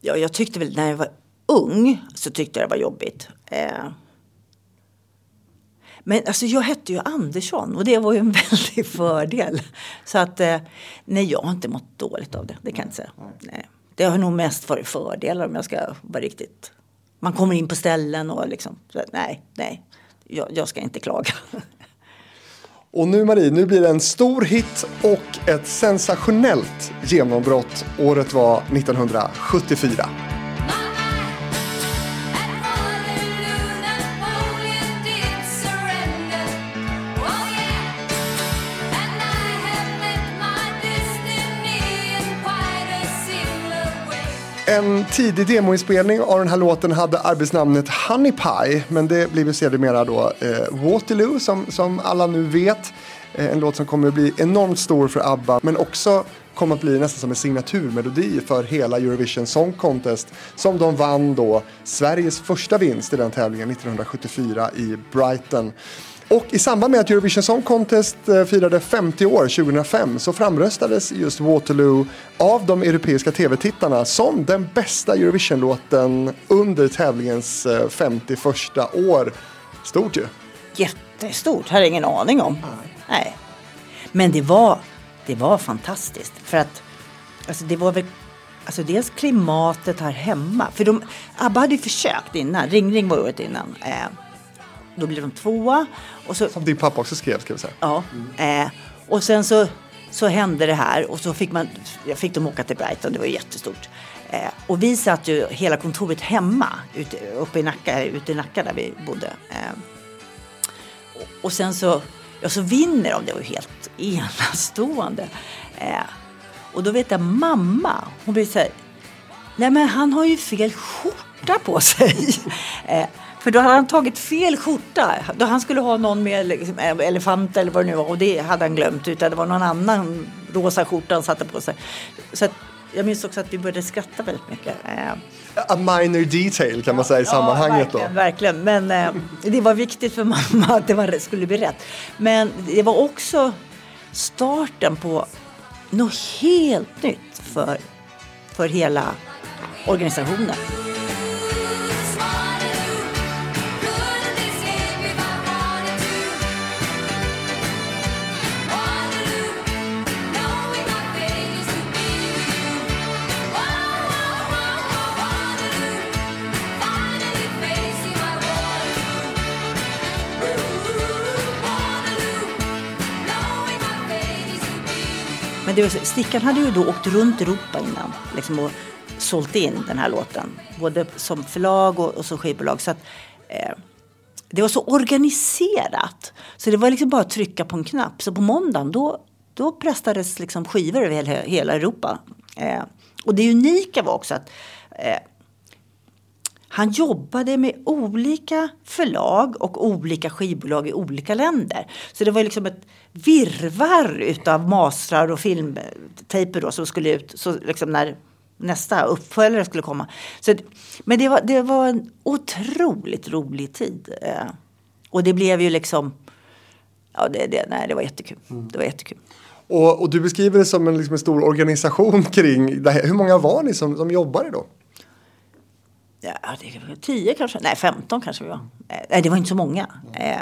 Ja, jag tyckte väl när jag var ung så tyckte jag det var jobbigt. Eh. Men alltså jag hette ju Andersson och det var ju en (laughs) väldig fördel. Så att eh, nej, jag har inte mått dåligt av det. Det kan jag inte säga. Nej. Det har nog mest varit fördelar om jag ska vara riktigt. Man kommer in på ställen och liksom. Så, nej, nej. Jag, jag ska inte klaga. (laughs) Och nu Marie, nu blir det en stor hit och ett sensationellt genombrott. Året var 1974. En tidig demoinspelning av den här låten hade arbetsnamnet Honey Pie, men det blev sedermera då eh, Waterloo som, som alla nu vet. Eh, en låt som kommer att bli enormt stor för ABBA, men också kommer att bli nästan som en signaturmelodi för hela Eurovision Song Contest som de vann då Sveriges första vinst i den tävlingen 1974 i Brighton. Och i samband med att Eurovision Song Contest eh, firade 50 år 2005 så framröstades just Waterloo av de europeiska tv-tittarna som den bästa Eurovision-låten under tävlingens 51 eh, år. Stort ju. Jättestort, hade ingen aning om. Nej. Nej. Men det var, det var fantastiskt för att alltså det var väl Alltså dels klimatet här hemma. För de, ABBA hade ju försökt innan. Ring Ring var året innan. Eh, då blev de tvåa. Och så, Som din pappa också skrev, ska vi säga. Ja. Eh, och sen så, så hände det här och så fick, man, jag fick de åka till Brighton, det var jättestort. Eh, och vi satt ju hela kontoret hemma ute, uppe i Nacka, ute i Nacka där vi bodde. Eh, och, och, sen så, ja, så vinner de, det var ju helt enastående. Eh, och då vet jag mamma, hon blir så här, nej men han har ju fel skjorta på sig. (laughs) Eh, för då hade han tagit fel skjorta. Då han skulle ha någon med liksom, elefant eller vad det nu var och det hade han glömt. Utan det var någon annan rosa skjorta han satte på sig. Så att, jag minns också att vi började skratta väldigt mycket. Eh, A minor detail kan man säga i ja, sammanhanget verkligen, då. Verkligen, men eh, det var viktigt för mamma att det var, skulle bli rätt. Men det var också starten på något helt nytt för, för hela organisationen. Det var, Stickan hade ju då åkt runt Europa innan liksom, och sålt in den här låten. Både som förlag och, och som skivbolag. Så att, eh, det var så organiserat. Så det var liksom bara att trycka på en knapp. Så på måndagen då, då pressades liksom skivor över hela, hela Europa. Eh, och det unika var också att eh, han jobbade med olika förlag och olika skivbolag i olika länder. Så det var liksom ett virvar utav mastrar och filmtejper då som skulle ut så liksom när nästa uppföljare skulle komma. Så, men det var, det var en otroligt rolig tid. Eh, och det blev ju liksom, ja det, det, nej, det var jättekul. Mm. Det var jättekul. Och, och, du beskriver det som en, liksom en stor organisation (laughs) kring det här. Hur många var ni som, som jobbade då? Ja, det var 10 kanske, nej 15 kanske vi var. Nej, det var inte så många. Eh,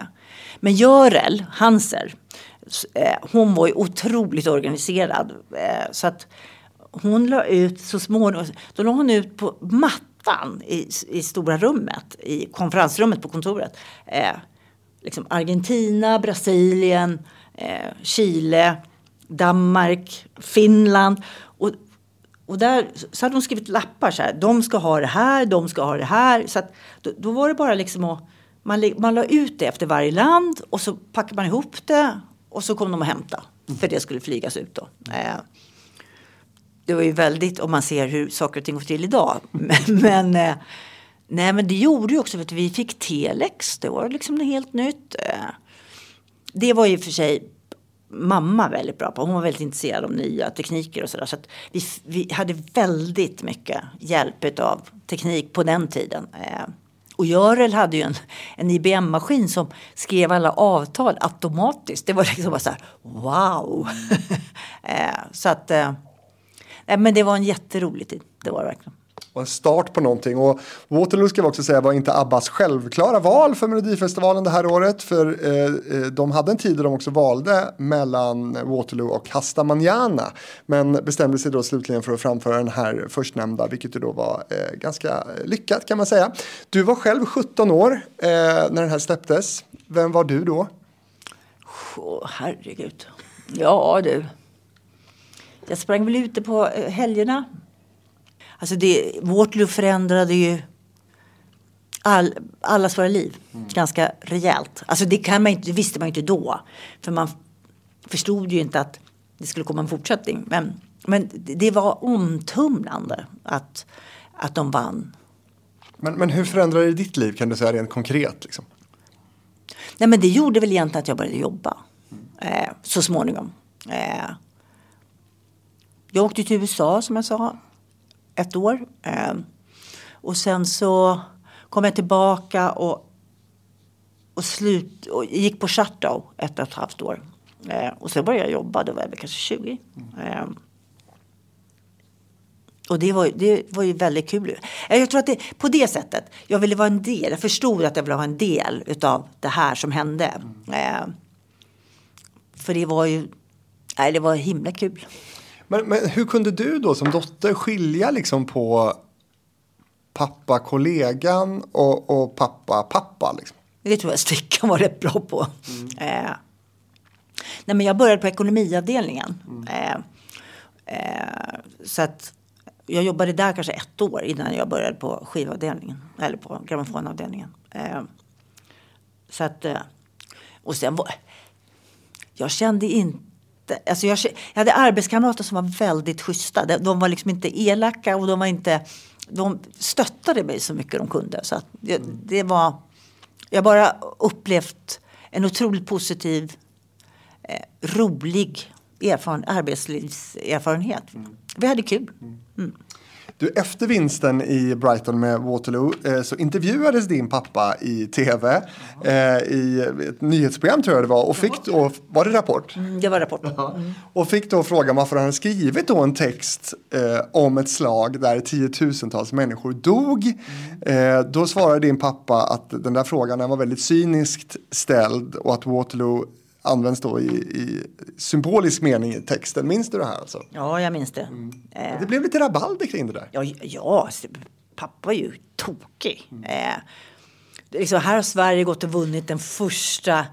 men Görel Hanser, eh, hon var ju otroligt organiserad. Eh, så att hon la ut så småningom, då la hon ut på mattan i, i stora rummet, i konferensrummet på kontoret. Liksom Argentina, Brasilien, Chile, Danmark, Finland. Och där så hade de skrivit lappar så här. De ska ha det här, de ska ha det här. Så att, då, då var det bara liksom att man, man la ut det efter varje land och så packade man ihop det och så kom de och hämta. Mm. För det skulle flygas ut då. Eh, det var ju väldigt, om man ser hur saker och ting går till idag. Men, (laughs) men eh, nej men det gjorde ju också att vi fick telex. Det var liksom något helt nytt. Eh, det var ju för sig mamma väldigt bra på. Hon var väldigt intresserad av nya tekniker och sådär. Så, att vi, vi hade väldigt mycket hjälp av teknik på den tiden. Eh, och Görel hade ju en, en IBM-maskin som skrev alla avtal automatiskt. Det var liksom bara så här, wow! (laughs) Eh, så att, eh, nej men det var en jätterolig tid. Det var det verkligen och en start på någonting. Och Waterloo ska vi också säga var inte Abbas självklara val för Melodifestivalen det här året. För eh, eh de hade en tid där de också valde mellan Waterloo och Hasta Manana. Men bestämde sig då slutligen för att framföra den här förstnämnda, vilket då var eh, ganska lyckat kan man säga. Du var själv 17 år eh, när den här släpptes. Vem var du då? Oh, herregud. Ja du. Jag sprang väl ute på eh, helgerna. Alltså det, Waterloo förändrade ju all, allas våra liv mm. ganska rejält. Alltså det, kan man inte, visste man ju inte då. För man förstod ju inte att det skulle komma en fortsättning. Men, men det var omtumlande att, att de vann. Men, men hur förändrade det ditt liv kan du säga rent konkret? Liksom? Nej men det gjorde väl egentligen att jag började jobba. Eh, så småningom. Eh, jag åkte till USA som jag sa. Ett år. Eh, och sen så kom jag tillbaka och, och, slut, och gick på Chateau ett och ett halvt år. Eh, och sen började jag jobba, då var jag kanske 20. Eh, och det var, det var ju väldigt kul. Jag tror att det, på det sättet, jag ville vara en del, jag förstod att jag ville ha en del utav det här som hände. Mm. Eh, för det var ju, nej det var himla kul. Men, men hur kunde du då som dotter skilja liksom på pappa kollegan och, och pappa pappa? Liksom? Det tror jag Stickan var rätt bra på. Mm. Eh, nej men jag började på ekonomiavdelningen. Mm. Eh, eh, så att jag jobbade där kanske ett år innan jag började på skivavdelningen. Eller på grammofonavdelningen. Eh, så att, eh, och sen var, jag kände inte Alltså jag, jag hade arbetskamrater som var väldigt schyssta. De, var liksom inte elaka och de var inte... De stöttade mig så mycket de kunde. Så det, det var... Jag har bara upplevt en otroligt positiv, eh, rolig erfaren, arbetslivserfarenhet. Mm. Vi hade kul. Mm. Du, efter vinsten i Brighton med Waterloo eh, så intervjuades din pappa i tv eh, i ett nyhetsprogram tror jag det var och fick då, var det Rapport? Mm, det var Rapport. Mm. Och fick då frågan varför han skrivit då en text eh, om ett slag där tiotusentals människor dog. Mm. Eh, då svarade din pappa att den där frågan var väldigt cyniskt ställd och att Waterloo används då i, i, symbolisk mening i texten. Minns du det här? Alltså? Ja, jag minns det. Mm. Eh. Det blev lite rabalder kring det där. Ja, ja pappa var ju tokig. Mm. Eh, liksom, här har Sverige gått och vunnit den första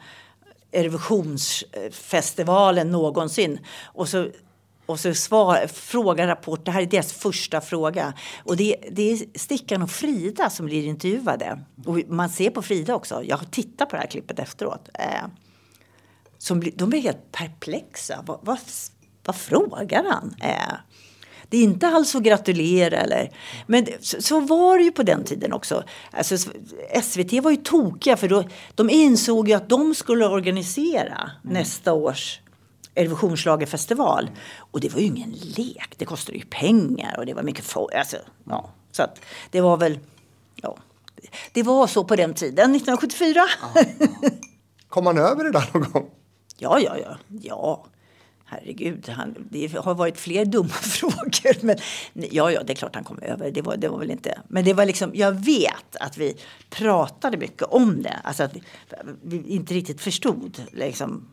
Eurovisionsfestivalen någonsin. Och så och så svar, frågar Rapport, det här är deras första fråga. Och det, det är Stickan och Frida som blir intervjuade. Och man ser på Frida också, jag har tittat på det här klippet efteråt. Eh, som blir, de blir helt perplexa. Vad, vad, vad frågar han? Eh, det är inte alls att gratulera eller... Men så, så, var det ju på den tiden också. Alltså, SVT var ju tokiga för då, de insåg ju att de skulle organisera mm. nästa års Eurovisionsschlagerfestival. Och det var ju ingen lek. Det kostade ju pengar och det var mycket folk. Alltså, ja. Så att det var väl... Ja. Det var så på den tiden, 1974. Kom man över det där någon gång? Ja, ja, ja. ja. Herregud, han, det har varit fler dumma (laughs) frågor. Men, ja, ja, det är klart han kom över. Det var, det var väl inte... Men det var liksom, jag vet att vi pratade mycket om det. Alltså att vi, vi inte riktigt förstod. Liksom.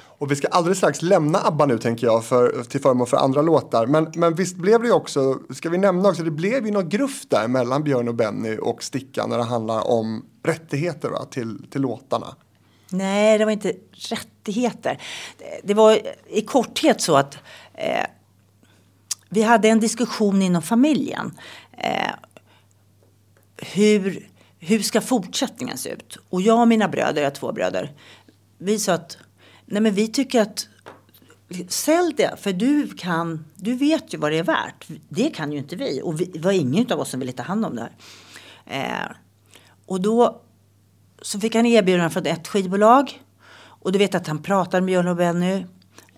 Och vi ska alldeles strax lämna ABBA nu tänker jag för, till förmån för andra låtar. Men, men visst blev det ju också, ska vi nämna också, det blev ju något gruff där mellan Björn och Benny och Stickan när det handlar om rättigheter va, till, till låtarna. Nej, det var inte rättigheter. Det var i korthet så att eh, vi hade en diskussion inom familjen. Eh, hur, hur ska fortsättningen se ut? Och jag och mina bröder, jag har två bröder, vi sa att nej men vi tycker att Sälj det, för du kan, du vet ju vad det är värt. Det kan ju inte vi. Och vi, det var ingen av oss som ville ta hand om det här. Eh, och då så fick han erbjudande från ett skivbolag. Och du vet att han pratade med Björn och Benny.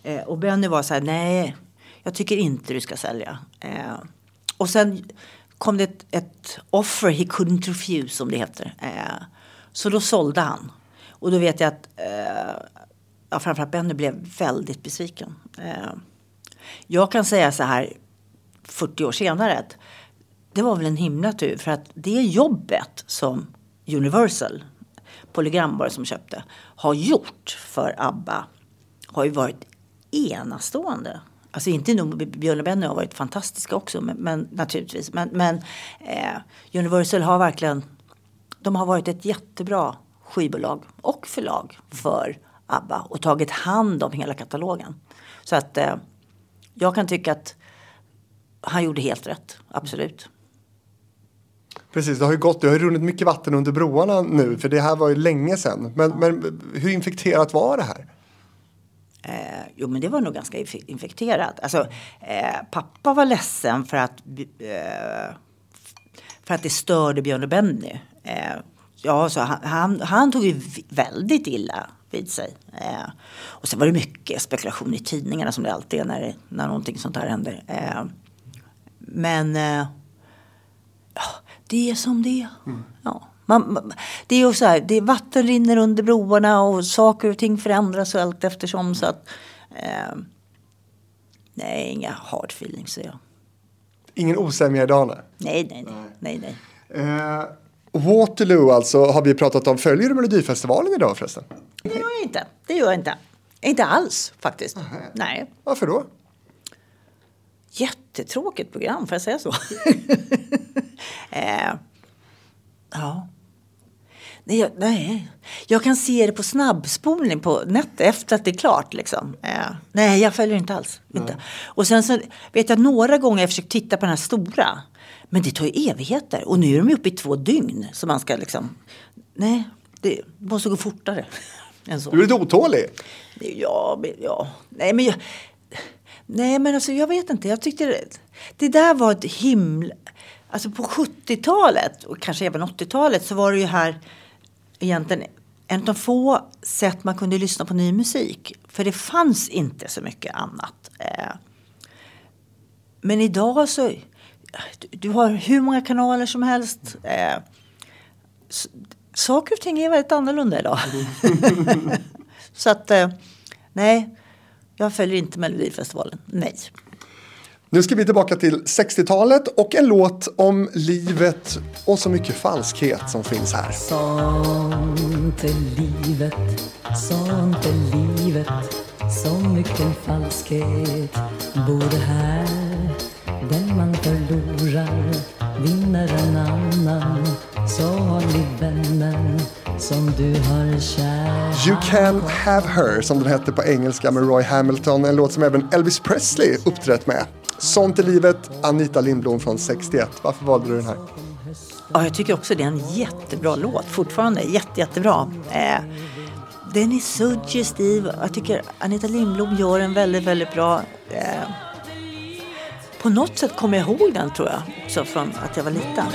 Eh, och Benny var så här, nej, jag tycker inte du ska sälja. Eh, och sen kom det ett, ett, offer he couldn't refuse som det heter. Eh, så då sålde han. Och då vet jag att eh, ja, framförallt Benny blev väldigt besviken. Eh, jag kan säga så här 40 år senare att det var väl en himla tur för att det jobbet som Universal, Polygram som köpte, har gjort för ABBA har ju varit enastående. Alltså inte nog, Björn och Benny har varit fantastiska också men, men naturligtvis. Men, men eh, Universal har verkligen, de har varit ett jättebra skivbolag och förlag för ABBA och tagit hand om hela katalogen. Så att eh, jag kan tycka att han gjorde helt rätt, absolut. Precis, det har ju gått, det har ju runnit mycket vatten under broarna nu för det här var ju länge sedan. Men, men hur infekterat var det här? Eh, jo men det var nog ganska infekterat. Alltså, eh, pappa var ledsen för att, eh, för att det störde Björn och Benny. Eh, ja, så han, han, han, tog ju väldigt illa vid sig. Eh, och sen var det mycket spekulation i tidningarna som det alltid är när, när någonting sånt här händer. Eh, men eh, det är som det är. Mm. Ja. Man, man, det är ju så här, det är vatten rinner under broarna och saker och ting förändras allt eftersom. Så att, eh, nej, inga hard feelings säger jag. Ingen osämja idag? Nej, nej, nej. nej. nej, nej. Eh, Waterloo alltså har vi pratat om. Följer du Melodifestivalen idag förresten? Det gör jag inte. Det gör jag inte. Inte alls faktiskt. Aha. Nej. Varför då? Jättetråkigt program, får jag säga så? (laughs) eh, ja. Nej jag, nej, jag kan se det på snabbspolning på nätet efter att det är klart. Liksom. Eh, nej, jag följer inte alls. Inte. Och sen så vet jag några gånger jag försökt titta på den här stora. Men det tar ju evigheter. Och nu är de uppe i två dygn. Så man ska liksom... Nej, det måste gå fortare. (laughs) Än så. Du är lite otålig. Ja, ja. Nej, men jag, nej, men alltså jag vet inte. Jag tyckte det, det där var ett himla... Alltså på 70-talet och kanske även 80-talet så var det ju här egentligen en av de få sätt man kunde lyssna på ny musik. För det fanns inte så mycket annat. Eh, men idag så, du har hur många kanaler som helst. Eh, saker och ting är väldigt annorlunda idag. (laughs) (laughs) så att, eh, nej, jag följer inte Melodifestivalen, nej. Nu ska vi tillbaka till 60-talet och en låt om livet och så mycket falskhet som finns här. Sånt är livet, sånt är livet Så mycket falskhet bor här Den man förlorar vinner en annan Så håll i vännen som du har kär You can have her som den hette på engelska med Roy Hamilton. En låt som även Elvis Presley uppträtt med. Sånt är livet, Anita Lindblom från 61. Varför valde du den här? Ja, jag tycker också det är en jättebra låt. Fortfarande jätte, jättebra. Eh, den är suggestiv. Jag tycker Anita Lindblom gör en väldigt, väldigt bra. Eh, på något sätt kommer jag ihåg den tror jag också från att jag var liten.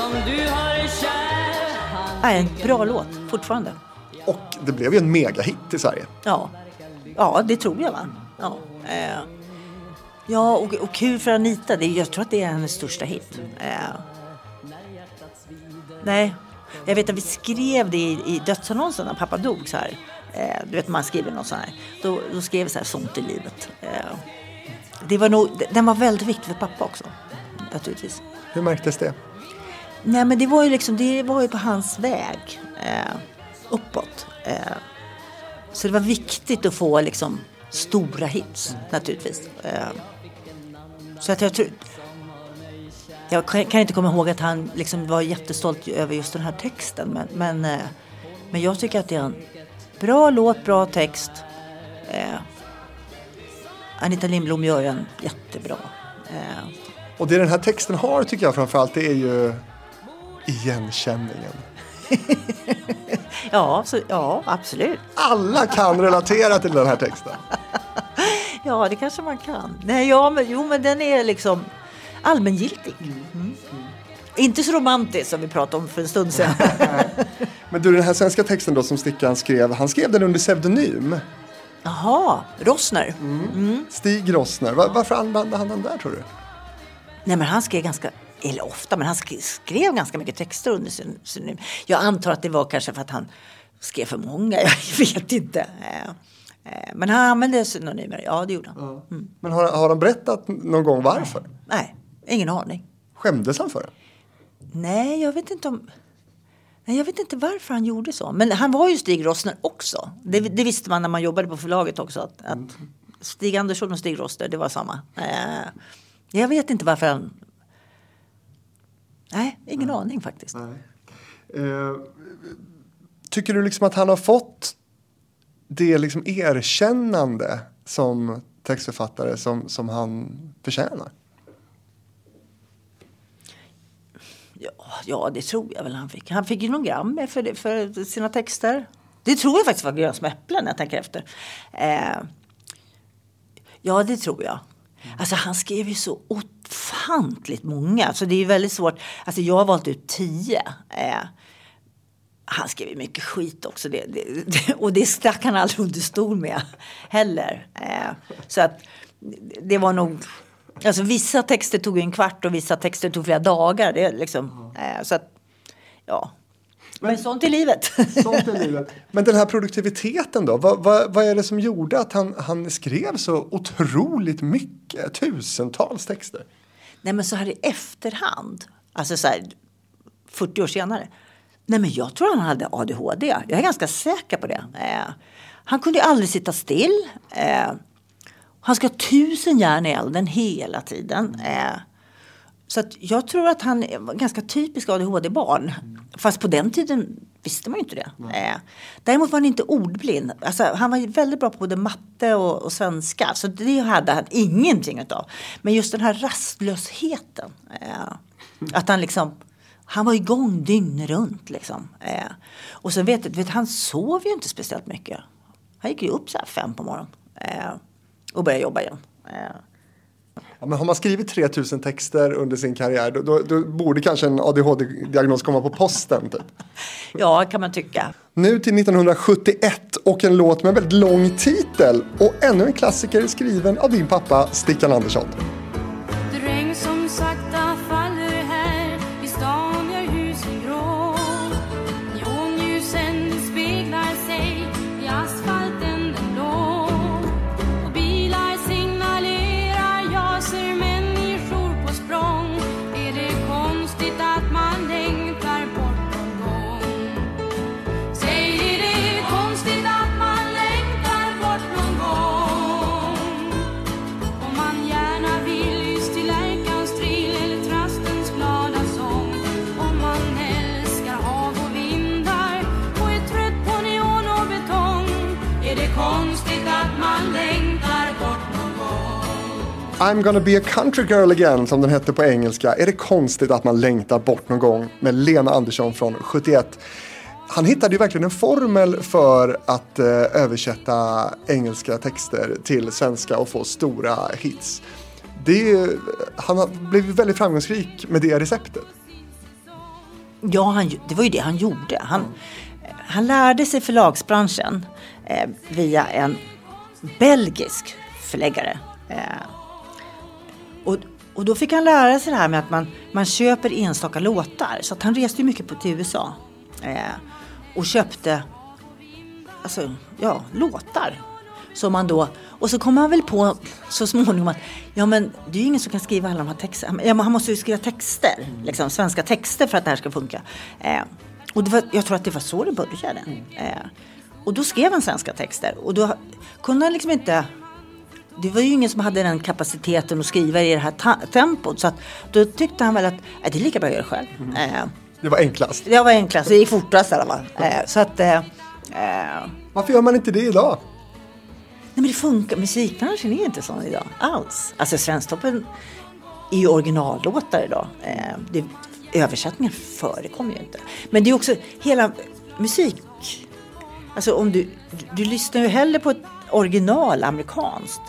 Som du har kär är en bra låt fortfarande. Och det blev ju en megahit i Sverige. Ja, ja det tror jag va. Ja, eh. ja och, och kul för Anita. Det, jag tror att det är hennes största hit. Eh. Nej, jag vet att vi skrev det i, i dödsannonsen när pappa dog så här. Eh, du vet man skriver något så här. Då, då skrev vi så här, sånt i livet. Eh, det var nog, den var väldigt viktig för pappa också. Naturligtvis. Hur märktes det? Nej men det var ju liksom, det var ju på hans väg. Eh, uppåt. Eh, så det var viktigt att få liksom stora hits naturligtvis. Eh, så att jag tror, jag kan inte komma ihåg att han liksom var jättestolt över just den här texten. Men, men, eh, men jag tycker att det är en bra låt, bra text. Eh, Anita Lindblom gör den jättebra. Eh, och det den här texten har tycker jag framförallt det är ju igenkänningen. (laughs) ja, så, ja, absolut. Alla kan relatera till den här texten. (laughs) ja, det kanske man kan. Nej, ja, men, jo, men den är liksom allmängiltig. Mm. Mm. Inte så romantisk som vi pratade om för en stund sedan. (laughs) Men du, den här svenska texten då som Stickan skrev, han skrev den under pseudonym. Jaha, Rossner. Mm. Mm. Stig Rossner. Var, varför använde han den där tror du? Nej men han skrev ganska, eller ofta, men han skrev, ganska mycket texter under pseudonym. Jag antar att det var kanske för att han skrev för många, (laughs) jag vet inte. Eh, eh, men han använde synonymer, ja det gjorde han. Mm. Men har, har han berättat någon gång varför? Nej, ingen aning. Skämdes han för det? Nej, jag vet inte om... Nej, jag vet inte varför han gjorde så. Men han var ju Stig Rossner också. Det, det visste man när man jobbade på förlaget också. Att, att Stig Andersson och Stig Rossner, det var samma. Eh, jag vet inte varför han... Nej, ingen Nej. aning faktiskt. Eh, tycker du liksom att han har fått det liksom erkännande som textförfattare som, som han förtjänar? Ja, ja, det tror jag väl han fick. Han fick ju någon Grammy för, för sina texter. Det tror jag faktiskt var Grön som äpplen när jag tänker efter. Eh, ja, det tror jag. Alltså han skrev ju så ofantligt många. Så det är väldigt svårt. Alltså jag har valt ut tio. Eh, han skrev ju mycket skit också. Det, det, det, och det stack han aldrig under stol med heller. Eh, så att det var nog Alltså vissa texter tog en kvart och vissa texter tog flera dagar. Det liksom, eh, så att, ja. Men, Men sånt är livet. sånt är livet. Men den här produktiviteten då? Vad, vad, vad är det som gjorde att han, han skrev så otroligt mycket? Tusentals texter? Nej men så här i efterhand, alltså så här 40 år senare. Nej men jag tror han hade ADHD. Jag är ganska säker på det. Eh, han kunde aldrig sitta still. Eh, han ska ha tusen järn i elden hela tiden. Eh, så jag tror att han är ganska typisk ADHD-barn. Fast på den tiden visste man ju inte det. Eh, däremot var han inte ordblind. Alltså, han var väldigt bra på både matte och, och svenska. Så det hade han ingenting utav. Men just den här rastlösheten. Eh, att han liksom han var igång dygnet runt. Liksom. Eh, och så vet, vet han sov ju inte speciellt mycket. Han gick ju upp så här fem på morgonen. Eh, och börja jobba igen. Eh. Ja, men har man skrivit 3000 texter under sin karriär då, då, då borde kanske en ADHD-diagnos komma på posten. Typ. ja, kan man tycka. Nu till 1971 och en låt med en väldigt lång titel och ännu en klassiker skriven av din pappa Stickan Andersson. I'm gonna be a country girl again som den hette på engelska. Är det konstigt att man längtar bort någon gång med Lena Andersson från 71? Han hittade ju verkligen en formel för att eh, översätta engelska texter till svenska och få stora hits. Det, han har blivit väldigt framgångsrik med det receptet. Ja, han, det var ju det han gjorde. Han, han lärde sig förlagsbranschen eh, via en belgisk förläggare. Eh, och, då fick han lära sig det här med att man, man köper enstaka låtar. Så han reste mycket på till USA. Eh, och köpte alltså, ja, låtar. Som man då, och så kom han väl på så småningom att ja men det är ju ingen som kan skriva alla de här texterna. Ja, han måste ju skriva texter, liksom, svenska texter för att det här ska funka. Eh, och var, jag tror att det var så det började. Eh, och då skrev han svenska texter och då kunde han liksom inte det var ju ingen som hade den kapaciteten att skriva i det här tempot. Så att, då tyckte han väl att det är lika bra att göra det själv. Mm. Det var enklast. Det var enklast, det gick fortast i alla fall. Eh, så att, eh, eh, Varför gör man inte det idag? Nej men det funkar, musikbranschen är inte sån idag alls. Alltså Svensktoppen är ju originallåtar idag. Det, översättningar förekommer ju inte. Men det är också hela musik. Alltså om du, du, du lyssnar ju hellre på ett original amerikanskt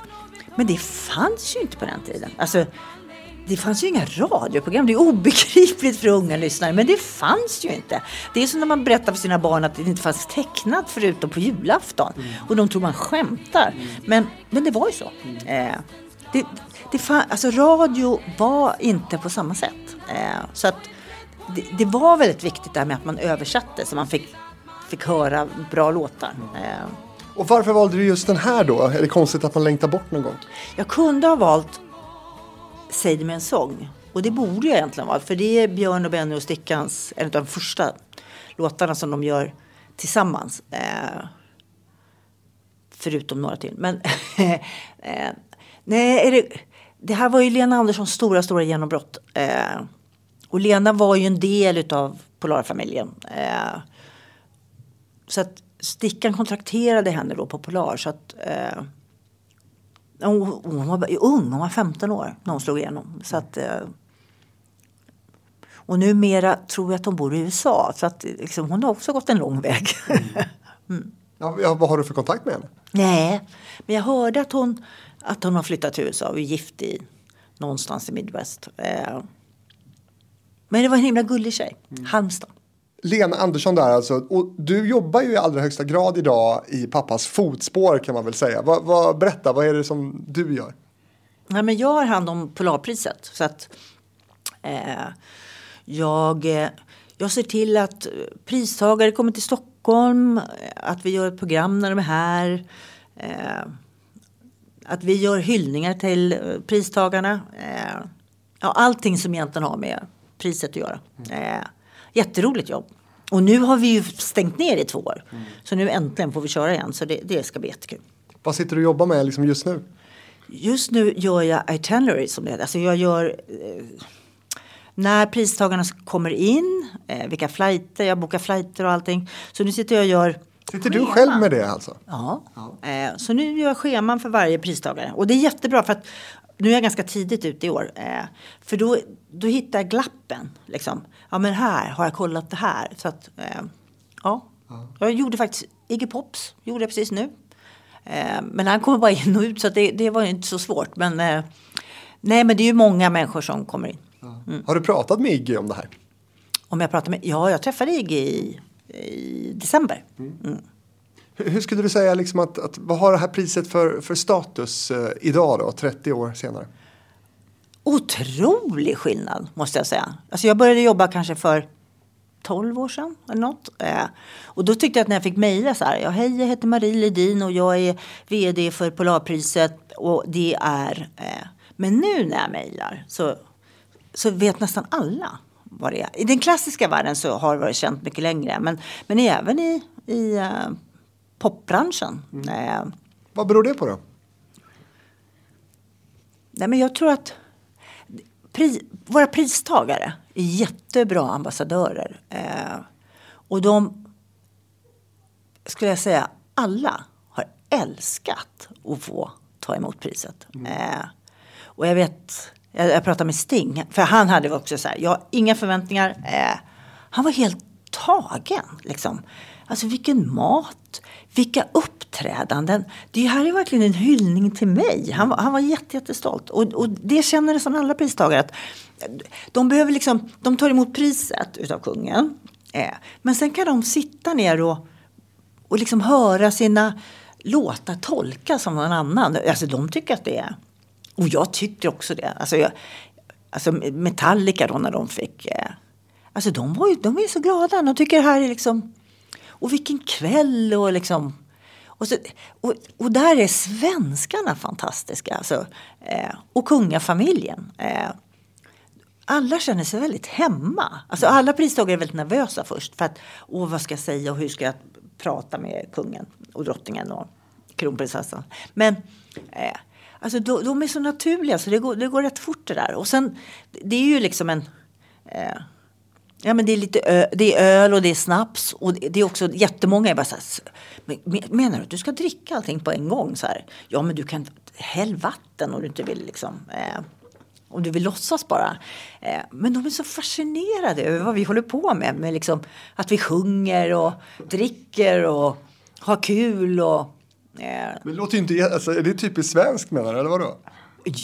men det fanns ju inte på den tiden. Alltså, det fanns ju inga radioprogram. Det är obegripligt för unga lyssnare, men det fanns ju inte. Det är som när man berättar för sina barn att det inte fanns tecknat förutom på julafton. Mm. Och de tror man skämtar. Mm. Men, men det var ju så. Mm. Eh, det, det fann, alltså radio var inte på samma sätt. Eh, så att det, det, var väldigt viktigt där med att man översatte så man fick fick höra bra låtar. Eh, och varför valde du just den här då? Är det konstigt att man längtar bort någon gång? Jag kunde ha valt Säg det med en sång. Och det borde jag egentligen valt. För det är Björn och Benny och Stickans, en av de första låtarna som de gör tillsammans. Eh, förutom några till. Men (laughs) eh, nej, är det, det här var ju Lena Anderssons stora, stora genombrott. Eh, och Lena var ju en del utav Polarfamiljen. Eh, så att Stickan kontrakterade henne då på Polar. Så att, eh, hon, hon var ung, hon var 15 år när hon slog igenom. Så att, eh, och numera tror jag att hon bor i USA. Så att liksom, hon har också gått en lång väg. mm. ja, vad har du för kontakt med henne? Nej, men jag hörde att hon, att hon har flyttat till USA och är gift i någonstans i Midwest. Eh, men det var en himla gullig tjej. Mm. Halmstad. Lena Andersson där alltså. Och du jobbar ju i allra högsta grad idag i pappas fotspår kan man väl säga. Va, va, berätta, vad är det som du gör? Ja, men jag har hand om Polarpriset. Så att, eh, jag, eh, jag ser till att pristagare kommer till Stockholm. Att vi gör ett program när de är här. Eh, att vi gör hyllningar till eh, pristagarna. Eh, ja, allting som egentligen har med priset att göra. Mm. Jätteroligt jobb. Och nu har vi ju stängt ner i två år. Mm. Så nu äntligen får vi köra igen. Så det, det ska bli jättekul. Vad sitter du och jobbar med liksom just nu? Just nu gör jag itinerary som det heter. Alltså jag gör eh, när pristagarna kommer in, eh, vilka flighter, jag bokar flighter och allting. Så nu sitter jag och gör Sitter du själv med det alltså? Ja. ja. Eh, så nu gör jag scheman för varje pristagare. Och det är jättebra för att nu är jag ganska tidigt ute i år. Eh, för då, då hittar jag glappen. Liksom. Ja men här har jag kollat det här. Så att, eh, ja. ja. Jag gjorde faktiskt Iggy Pops. Gjorde jag precis nu. Eh, men han kommer bara in och ut så det, det var inte så svårt. Men, nej men det är ju många människor som kommer in. Mm. Har du pratat med Iggy om det här? Om jag pratar med? Ja, jag träffade Iggy i, i december. Mm. Hur skulle du säga liksom att, att, vad har det här priset för, för status eh, idag då, 30 år senare? Otrolig skillnad måste jag säga. Alltså jag började jobba kanske för 12 år sedan eller något. Eh, och då tyckte jag att när jag fick mejla så här. Ja, hej, jag heter Marie Ledin och jag är vd för Polarpriset och det är. Eh, men nu när jag mejlar så, så vet nästan alla vad det är. I den klassiska världen så har det varit känt mycket längre. Men, men även i, i eh, popbranschen. Mm. Eh, Vad beror det på då? Nej, men jag tror att pri, våra pristagare är jättebra ambassadörer. Eh, och de, skulle jag säga, alla har älskat att få ta emot priset. Mm. Eh, och jag vet, jag, jag pratade med Sting, för han hade också så här, jag har inga förväntningar. Eh, han var helt tagen liksom. Alltså vilken mat, vilka uppträdanden. Det här är verkligen en hyllning till mig. Han, han var jätte, jättestolt. Och, och det känner nästan alla pristagare. Att de, behöver liksom, de tar emot priset utav kungen. Eh, men sen kan de sitta ner och, och liksom höra sina låtar tolkas som någon annan. Alltså de tycker att det är... Och jag tycker också det. Alltså, jag, alltså Metallica då när de fick... Eh, alltså de, var ju, de är så glada. De tycker det här är liksom och vilken kväll och liksom. Och, så, och, och där är svenskarna fantastiska. Alltså, eh, och kungafamiljen. Eh, alla känner sig väldigt hemma. Alltså alla pristagare är väldigt nervösa först. För att, åh vad ska jag säga och hur ska jag prata med kungen och drottningen och kronprinsessan. Men eh, alltså, de, de, är så naturliga så det går, det går rätt fort det där. Och sen, det är ju liksom en... Eh, Ja, men det är lite det är öl och det är snaps och det är också jättemånga är bara så här, menar du att du ska dricka allting på en gång? Så här, ja, men du kan häll vatten om du inte vill liksom. Eh, om du vill låtsas bara. Eh, men de är så fascinerade över vad vi håller på med. med liksom, att vi sjunger och dricker och har kul. Och, eh. Men låter inte... Alltså, är det typiskt svenskt menar du? Eller vadå?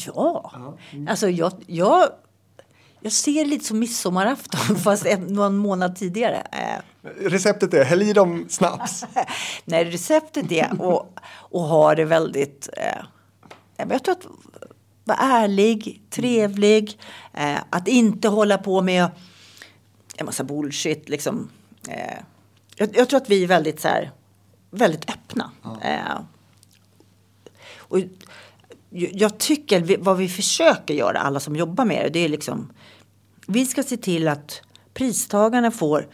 Ja. Alltså jag, jag jag ser lite som midsommarafton (laughs) fast en, någon månad tidigare. Eh. Receptet är häll i dem snaps. (laughs) Nej, receptet är att ha det väldigt... Eh, jag tror att vara ärlig, trevlig, eh, att inte hålla på med en massa bullshit. Liksom, eh, jag, jag, tror att vi är väldigt så här, väldigt öppna. Ja. Eh, och jag tycker vad vi försöker göra, alla som jobbar med det, det är liksom vi ska se till att pristagarna får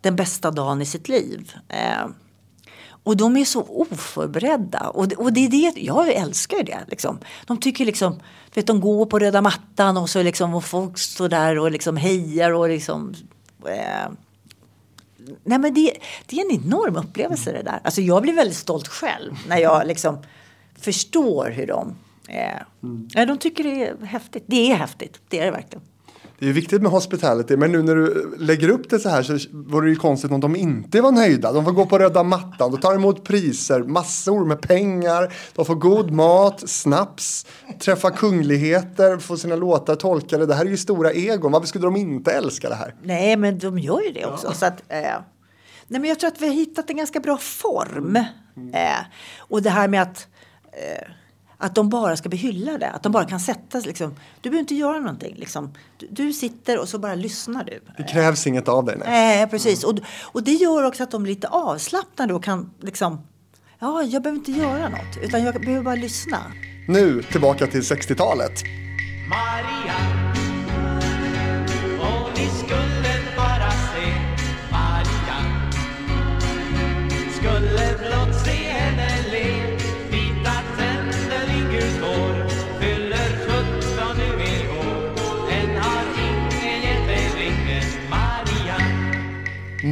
den bästa dagen i sitt liv. Eh, och de är så oförberedda. Och, och det är det, jag älskar det. Liksom. De tycker liksom, vet, de går på röda mattan och så liksom, och folk står där och liksom hejar och liksom. Eh, nej men det, det är en enorm upplevelse det där. Alltså jag blir väldigt stolt själv när jag liksom förstår hur de eh, mm. de tycker det är häftigt. Det är häftigt, det är det verkligen. Det är viktigt med hospitality, men nu när du lägger upp det så här så vore det ju konstigt om de inte var nöjda. De får gå på röda mattan, de tar emot priser, massor med pengar, de får god mat, snaps, träffa kungligheter, få sina låtar tolkade. Det här är ju stora egon. Varför skulle de inte älska det här? Nej, men de gör ju det också. Ja. Så att, eh, nej, men jag tror att vi har hittat en ganska bra form. Mm. Eh, och det här med att eh, att de bara ska bli hyllade. Att de bara kan sätta sig. Liksom. Du behöver inte göra någonting. Liksom. Du, du, sitter och så bara lyssnar du. Det krävs inget av dig. Nej, eh, precis. Mm. Och, och det gör också att de är lite avslappnade och kan liksom. Ja, jag behöver inte göra något. Utan jag behöver bara lyssna. Nu tillbaka till 60-talet. Maria, skulle bara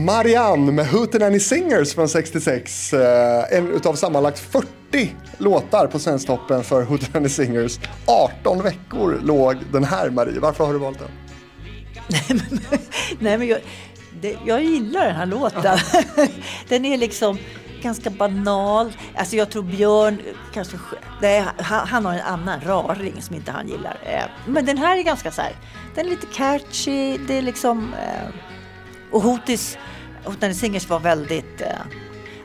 Marianne med Hootenanny Singers från 66. Eh, en utav sammanlagt 40 låtar på Svensktoppen för Hootenanny Singers. 18 veckor låg den här Marie. Varför har du valt den? (laughs) Nej men jag, det, jag gillar den här låten. (laughs) den är liksom ganska banal. Alltså jag tror Björn kanske... Nej, han, han, har en annan raring som inte han gillar. Eh, men den här är ganska så här... Den är lite catchy. Det är liksom... Eh, och Hotis Hotell Singers var väldigt, eh,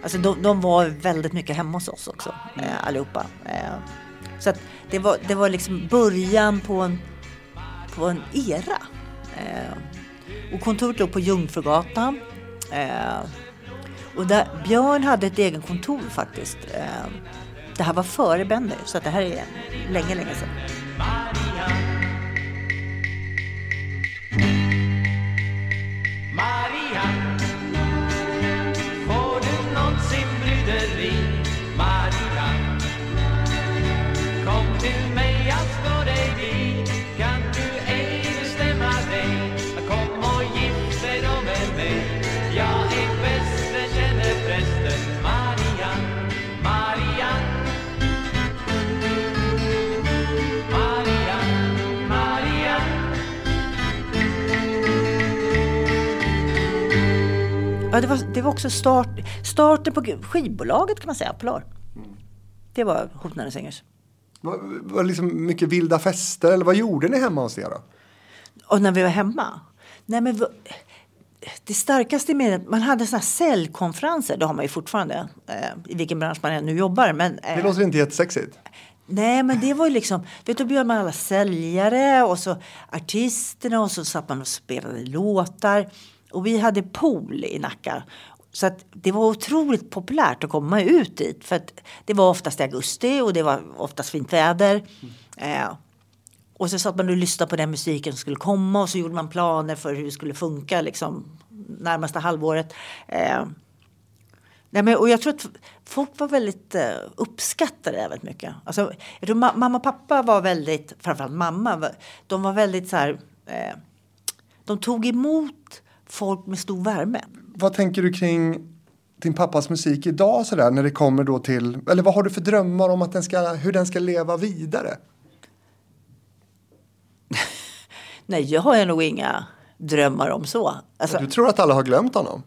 alltså de, de, var väldigt mycket hemma hos oss också, eh, allihopa. Eh, så att det var, det var liksom början på en, på en era. Eh, och kontoret låg på Jungfrugatan. Eh, och där, Björn hade ett eget kontor faktiskt. Eh, det här var före Benny, så att det här är länge, länge sedan. Pryderi Maria Kom till mig, jag slår dig dit. Kan du ej bestämma dig? Kom och gift dig då med mig. Jag är bäste, känner prästen Maria, Maria. Maria, Maria. Ja, det var, det var också start, starten på skivbolaget kan man säga, Polar. Det var Hotnare Singers. Var, var liksom mycket vilda fester eller vad gjorde ni hemma hos er då? Och när vi var hemma? Nej men det starkaste med man hade såna här säljkonferenser, det har man ju fortfarande eh, i vilken bransch man än nu jobbar. Men, eh, det låter inte jättesexigt. Nej, men det var ju liksom, vet du, då bjöd man alla säljare och så artisterna och så satt man och spelade låtar. Och vi hade pool i Nacka. Så att det var otroligt populärt att komma ut dit. För att det var oftast i augusti och det var oftast fint väder. Mm. Eh, och så satt man och lyssnade på den musiken som skulle komma och så gjorde man planer för hur det skulle funka liksom närmaste halvåret. Eh, nej men, och jag tror att folk var väldigt eh, uppskattade det väldigt mycket. Alltså, jag tror ma mamma och pappa var väldigt, framförallt mamma, de var väldigt så här, eh, de tog emot folk med stor värme vad tänker du kring din pappas musik idag sådär när det kommer då till, eller vad har du för drömmar om att den ska, hur den ska leva vidare? (laughs) Nej, jag har nog inga drömmar om så. Alltså, du tror att alla har glömt honom?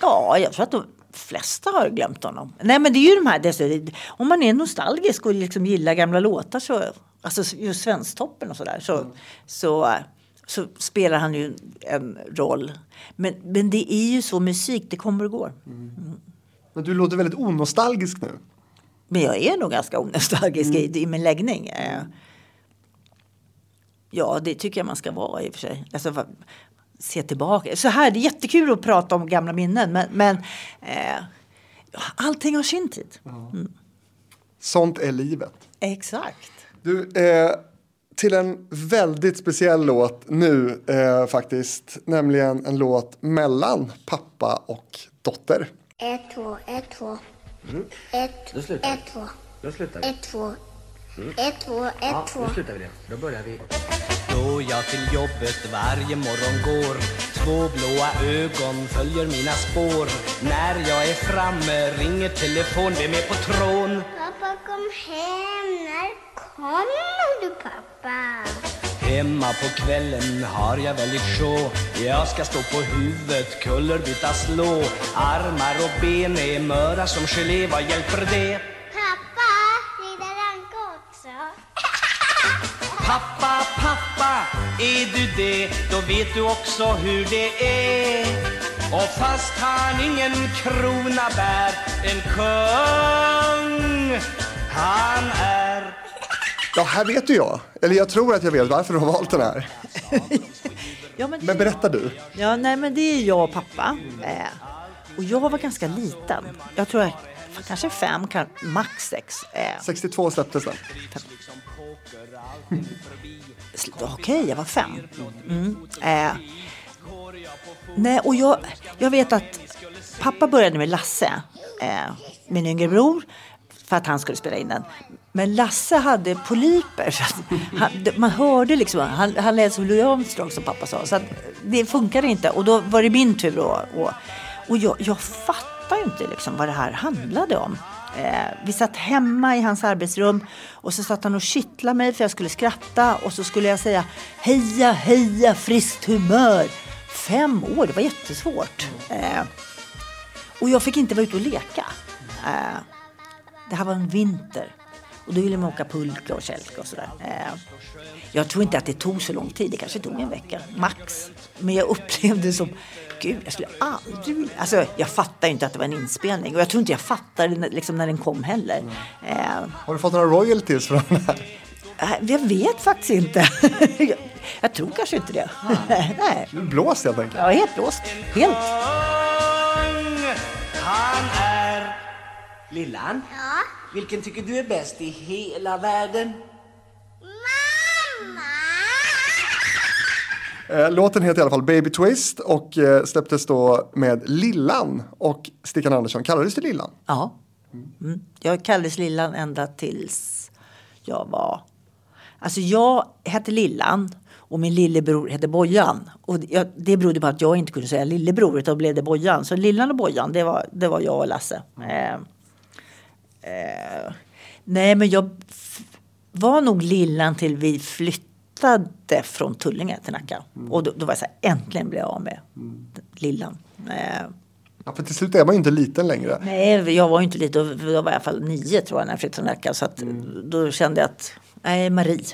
Ja, jag tror att de flesta har glömt honom. Nej, men det är ju de här, det, om man är nostalgisk och liksom gillar gamla låtar så, alltså just Svensktoppen och sådär, så, mm. så så spelar han ju en roll. Men, men det är ju så musik, det kommer och går. Mm. Men du låter väldigt onostalgisk nu. Men jag är nog ganska onostalgisk mm. i, i min läggning. Eh, ja, det tycker jag man ska vara i och för sig. Alltså, se tillbaka. Så här, det är jättekul att prata om gamla minnen men, men eh, allting har sin tid. Mm. Sånt är livet. Exakt. Du, eh, till en väldigt speciell låt nu eh, faktiskt. Nämligen en låt mellan pappa och dotter. Ett, två, ett, två. Mm. Ett, Då slutar vi. ett, två. Då slutar vi. Ett, två. Mm. Ett, två, ett, Ja, två. nu slutar vi det. Då börjar vi. Då jag till jobbet varje morgon går Två blåa ögon följer mina spår När jag är framme ringer telefon, vem är på trån? Pappa kom hem. När kommer du pappa? Hemma på kvällen har jag väldigt sjå Jag ska stå på huvudet, kullerbytta slå Armar och ben är möra som gelé, vad hjälper det? Pappa, rider Anka också? (laughs) Pappa, pappa, är du det? Då vet du också hur det är Och fast han ingen krona bär En kung han är Ja, här vet ju jag. Eller jag tror att jag vet varför du har valt den här. Ja, men, det, Men berätta du. ja, nej, men det är jag och pappa. Eh, och jag var ganska liten. Jag tror jag kanske fem, kan, max sex. Eh, 62 släpptes den. Sl- Okej, jag var fem. Mm. Eh, nej, och jag, jag vet att pappa började med Lasse, eh, min yngre bror, för att han skulle spela in den. Men Lasse hade polyper. Så att han, man hörde liksom, han, han lät som Louis Armstrong som pappa sa. Så att det funkade inte. Och då var det min tur. Och, och, och jag, jag fattar ju inte liksom vad det här handlade om. Eh, vi satt hemma i hans arbetsrum och så satt han och kittlade mig för jag skulle skratta och så skulle jag säga heja, heja, friskt humör. Fem år, det var jättesvårt. Eh, och jag fick inte vara ute och leka. Eh, det här var en vinter och då ville man åka pulka och kälke och sådär. Eh, jag tror inte att det tog så lång tid, det kanske tog en vecka, max. Men jag (laughs) upplevde som, gud jag skulle aldrig vilja... Alltså jag fattar ju inte att det var en inspelning och jag tror inte jag fattade när- liksom, när den kom heller. Eh, Har du fått några royalties från den här? eh, jag vet faktiskt inte. (laughs) jag, jag tror kanske inte det. (laughs) Nej, Du är blåst helt enkelt. jag är helt blåst. Helt. han är Lillan, Ja? Vilken tycker du är bäst i hela världen? Mamma! Eh, Låten heter i alla fall Baby Twist och eh, släpptes då med Lillan och Stickan Andersson. Kallades du Lillan? Ja. Mm. Jag kallades Lillan ända tills jag var... Alltså jag hette Lillan och min lillebror hette Bojan. Och det berodde på att jag inte kunde säga lillebror utan då blev det Bojan. Så Lillan och Bojan det var, det var jag och Lasse. Eh, eh, nej men jag var nog Lillan till vi flyttade från Tullinge till Nacka. Och då, då var jag så här, äntligen blev jag av med Lillan. Eh, Ja, för till slut är man ju inte liten längre. Nej, jag var ju inte lite, jag var i alla fall nio tror jag när jag flyttade till Nacka. Så att, då kände jag att, nej Marie,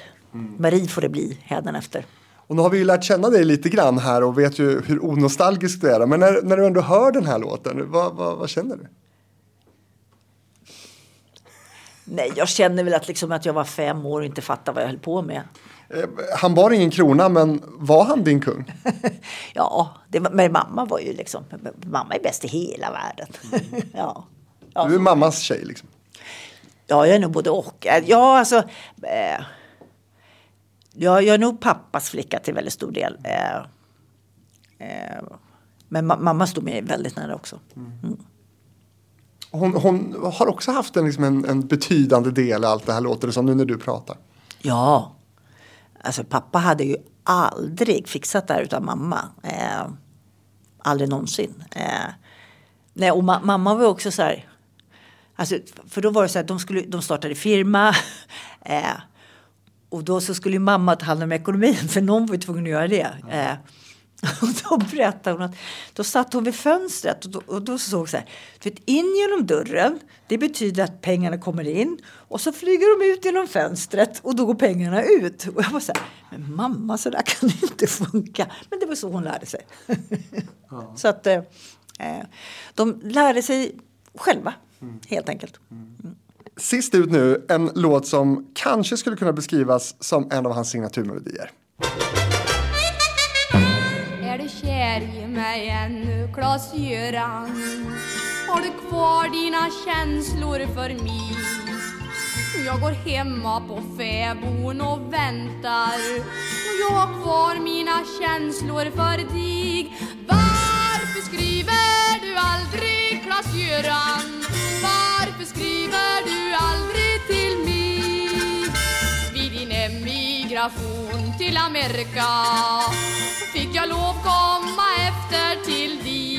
Marie får det bli hädanefter. Och nu har vi ju lärt känna dig lite grann här och vet ju hur onostalgisk du är. Men när, när du ändå hör den här låten, vad, vad, vad känner du? Nej, jag känner väl att, liksom att jag var fem år och inte fattade vad jag höll på med. Eh, Han bar ingen krona, men var han din kung? (laughs) Ja, det, men mamma var ju liksom, mamma är bäst i hela världen. (laughs) ja. Ja, Du är mammas tjej liksom. ja, jag är nog både och. Eh, Ja, alltså. Eh, ja, jag är nog pappas flicka till väldigt stor del. Eh, eh, men ma- mamma stod mig väldigt nära också. Hon, hon har också haft en, liksom en, en betydande del i allt det här låter det som nu när du pratar. Ja. Alltså pappa hade ju aldrig fixat det här utan mamma. Eh, aldrig någonsin. Eh, nej, och ma- mamma var ju också så här. Alltså, för då var det så här, de, skulle, de startade firma. (laughs) Eh, och då så skulle ju mamma ta hand om ekonomin (laughs) för någon var ju tvungen att göra det. Eh, (laughs) och då berättade hon att då satt hon vid fönstret och då, och då såg så här. Du vet, in genom dörren, det betyder att pengarna kommer in och så flyger de ut genom fönstret och då går pengarna ut. Och jag var så här, men mamma så där kan det inte funka. Men det var så hon lärde sig. (laughs) så att eh, eh, de lärde sig själva helt enkelt. Sist ut nu, en låt som kanske skulle kunna beskrivas som en av hans signaturmelodier. Är du kär i mig ännu, Klas-Göran? Har du kvar dina känslor för mig? Jag går hemma på fäbon och väntar och jag har kvar mina känslor för dig. Varför skriver du aldrig Klas-Göran? Varför skriver du aldrig till mig? Vid din emigration till Amerika jag lov komma efter till dig.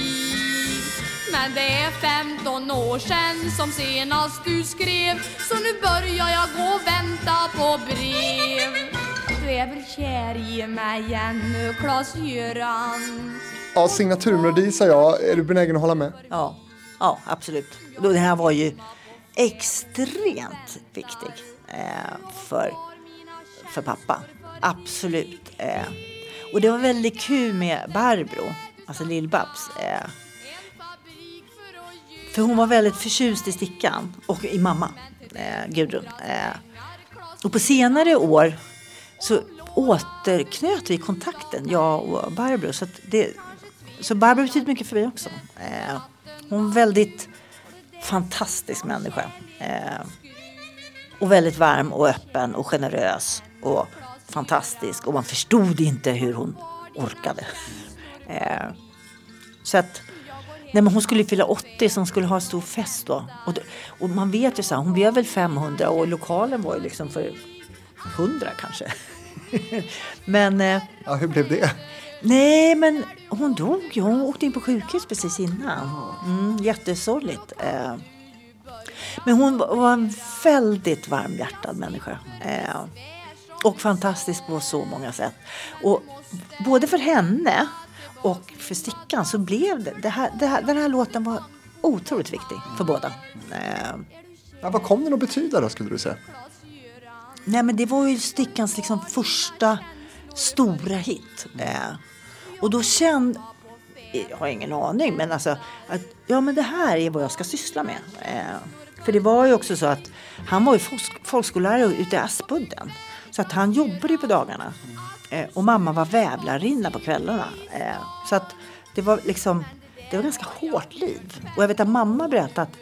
Men det är 15 år sedan som senast du skrev Så nu börjar jag gå och vänta på brev Du är väl kär i mig ännu, Klas-Göran? Ja, signaturmelodi sa jag. Är du benägen att hålla med? Ja, ja absolut. Den här var ju extremt viktig eh, för, för pappa. Absolut. Eh. Och det var väldigt kul med Barbro, alltså Lill-Babs. Eh. För hon var väldigt förtjust i Stickan och i mamma, eh, Gudrun. Eh. Och på senare år så återknöt vi kontakten, jag och Barbro. Så, det, så Barbro betyder mycket för mig också. Eh, hon är en väldigt fantastisk människa. Eh, och väldigt varm och öppen och generös och fantastisk. Och man förstod inte hur hon orkade. Eh, så att Nej, men hon skulle fylla 80 så hon skulle ha en stor fest då. Och, och man vet ju så här, hon blev väl 500 och lokalen var ju liksom för 100 kanske. (laughs) men... Eh, ja, hur blev det? Nej, men hon dog ju. Hon åkte in på sjukhus precis innan. Mm, jättesorgligt. Eh, men hon var en väldigt varmhjärtad människa. Eh, och fantastisk på så många sätt. Och både för henne och för Stickan så blev det, det, här, det här, den här låten var otroligt viktig för båda. Eh, ja, vad kom den att betyda då skulle du säga? Nej men det var ju Stickans liksom första stora hit. Eh, och då kände, jag har ingen aning, men alltså att ja men det här är vad jag ska syssla med. Eh, för det var ju också så att han var ju folkskollärare ute i Aspudden. Så att han jobbade ju på dagarna. Eh, och mamma var vävlarinna på kvällarna. Eh, så att det var liksom, det var ganska hårt liv. Och jag vet att mamma berättade att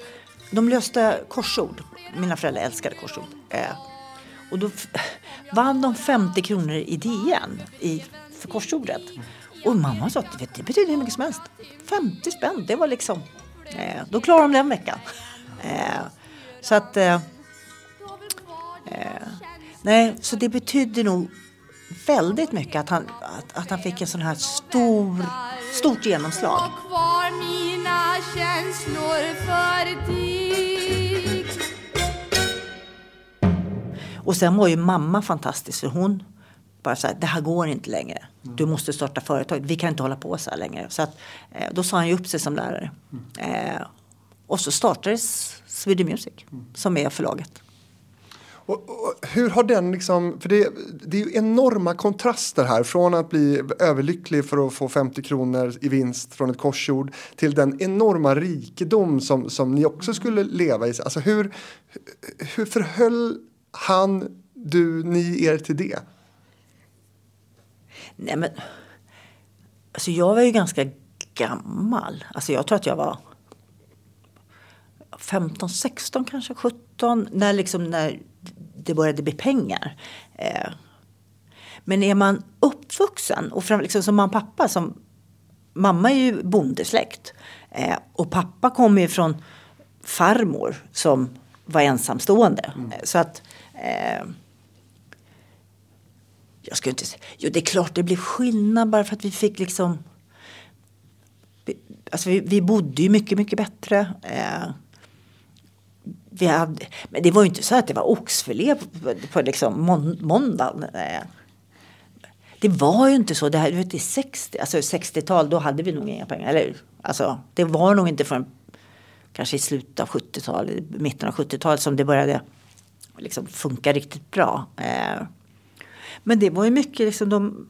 de löste korsord. Mina föräldrar älskade korsord. Eh, och då vann de 50 kronor i DN i, för korsordet. Och mamma sa att det betyder hur mycket som helst. 50 spänn, det var liksom... Eh, då klarade de den veckan. Eh, så att... Eh, eh nej, så det betydde nog väldigt mycket att han, att, att han fick en sån här stor, stort genomslag. Och sen var ju mamma fantastisk för hon bara så här, det här går inte längre. Du måste starta företag. Vi kan inte hålla på så här längre. Så att, eh, då sa han ju upp sig som lärare. Eh, och så startades Sweden Music som är förlaget. Och, och, hur har den liksom, för det, det är ju enorma kontraster här från att bli överlycklig för att få 50 kronor i vinst från ett korsord till den enorma rikedom som, som ni också skulle leva i. Alltså hur, hur förhöll han, du, ni er till det? Nej men, alltså jag var ju ganska gammal. Alltså jag tror att jag var 15, 16 kanske, 17. När, liksom, när det började bli pengar. Eh, men är man uppvuxen och fram, liksom som och pappa som Mamma är ju bondesläkt eh, och pappa kommer ju från farmor som var ensamstående. Mm. Så att eh, jag skulle inte Jo, det är klart det blir skillnad bara för att vi fick liksom vi, alltså vi, vi bodde ju mycket, mycket bättre. Eh, vi hade, men det var ju inte så att det var oxfilé på, på, på liksom mån, måndagen. Det var ju inte så. Det här, vet, 60, alltså 60-tal, då hade vi nog inga pengar. Eller, alltså, det var nog inte förrän kanske i slutet av 70-talet, mitten av 70-talet som det började liksom funka riktigt bra. Eh, men det var ju mycket liksom de,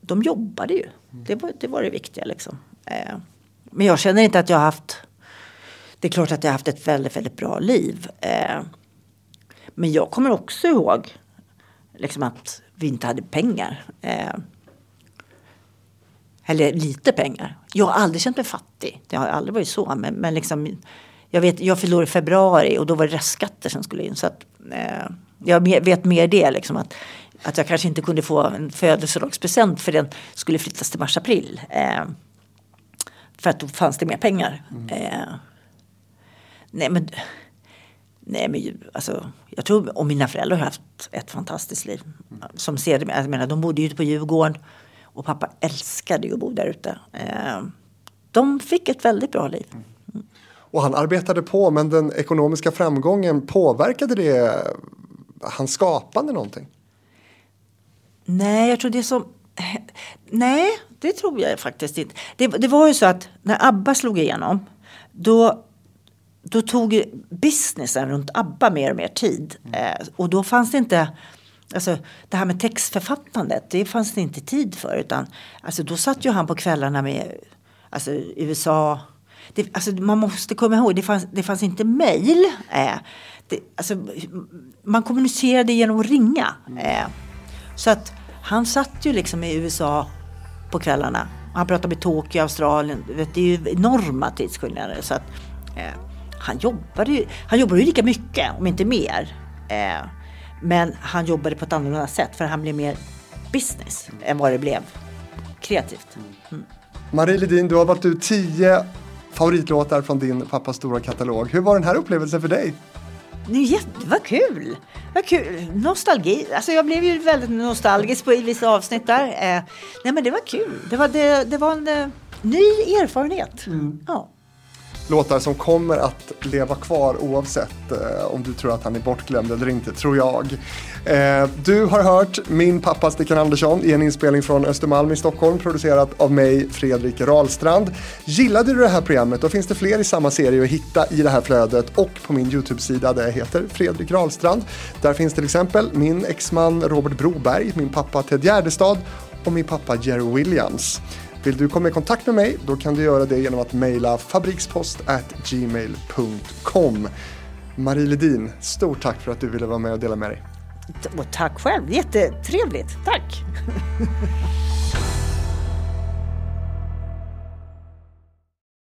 de jobbade ju. Det var det, var det viktiga liksom. Eh, men jag känner inte att jag har haft det är klart att jag har haft ett väldigt, väldigt bra liv. Eh, men jag kommer också ihåg liksom att vi inte hade pengar. Eh, Eller lite pengar. Jag har aldrig känt mig fattig. Det har aldrig varit så. Men, men liksom, jag, vet, jag förlorade i februari och då var det restskatter som skulle in. Så att, eh, jag vet mer det. Liksom, att, att jag kanske inte kunde få en födelsedagspresent för den skulle flyttas till mars-april. Eh, för att då fanns det mer pengar. Mm. Eh, nej men, nej men alltså, jag tror, och mina föräldrar har haft ett fantastiskt liv. Som ser, jag menar, de bodde ju ute på Djurgården och pappa älskade ju att bo där ute. Eh, de fick ett väldigt bra liv. Mm. Och han arbetade på men den ekonomiska framgången påverkade det hans skapande någonting? Nej, jag tror det som... Nej, det tror jag faktiskt inte. Det, det var ju så att när ABBA slog igenom då, då tog businessen runt ABBA mer och mer tid. Mm. Eh, och då fanns det inte... Alltså, det här med textförfattandet, det fanns det inte tid för. Utan, alltså, då satt ju han på kvällarna med alltså, USA. Det, alltså, man måste komma ihåg, det fanns, det fanns inte mejl. Eh, alltså, man kommunicerade genom att ringa. Eh, så att han satt ju liksom i USA på kvällarna. Han pratade med Tokyo, Australien. Vet, det är ju enorma tidsskillnader. Så att, eh, han, jobbade ju, han jobbade ju lika mycket, om inte mer. Eh, men han jobbade på ett annorlunda sätt för han blev mer business än vad det blev kreativt. Mm. Marie Ledin, du har valt ut tio favoritlåtar från din pappas stora katalog. Hur var den här upplevelsen för dig? Det var kul! Vad kul! Nostalgi. Alltså jag blev ju väldigt nostalgisk på vissa avsnitt där. Eh, nej men det var kul. Det var, det, det var en eh, ny erfarenhet. Mm. Ja låtar som kommer att leva kvar oavsett eh, om du tror att han är bortglömd eller inte, tror jag. Eh, du har hört min pappa Stickan Andersson i en inspelning från Östermalm i Stockholm producerat av mig, Fredrik Rahlstrand. Gillade du det här programmet då finns det fler i samma serie att hitta i det här flödet och på min YouTube-sida där jag heter Fredrik Rahlstrand. Där finns till exempel min exman Robert Broberg, min pappa Ted Gärdestad och min pappa Jerry Williams. Vill du komma i kontakt med mig då kan du göra det genom att mejla fabrikspost@gmail.com. Marie Ledin, stort tack för att du ville vara med och dela med dig. Och tack själv, jättetrevligt. Tack! (laughs)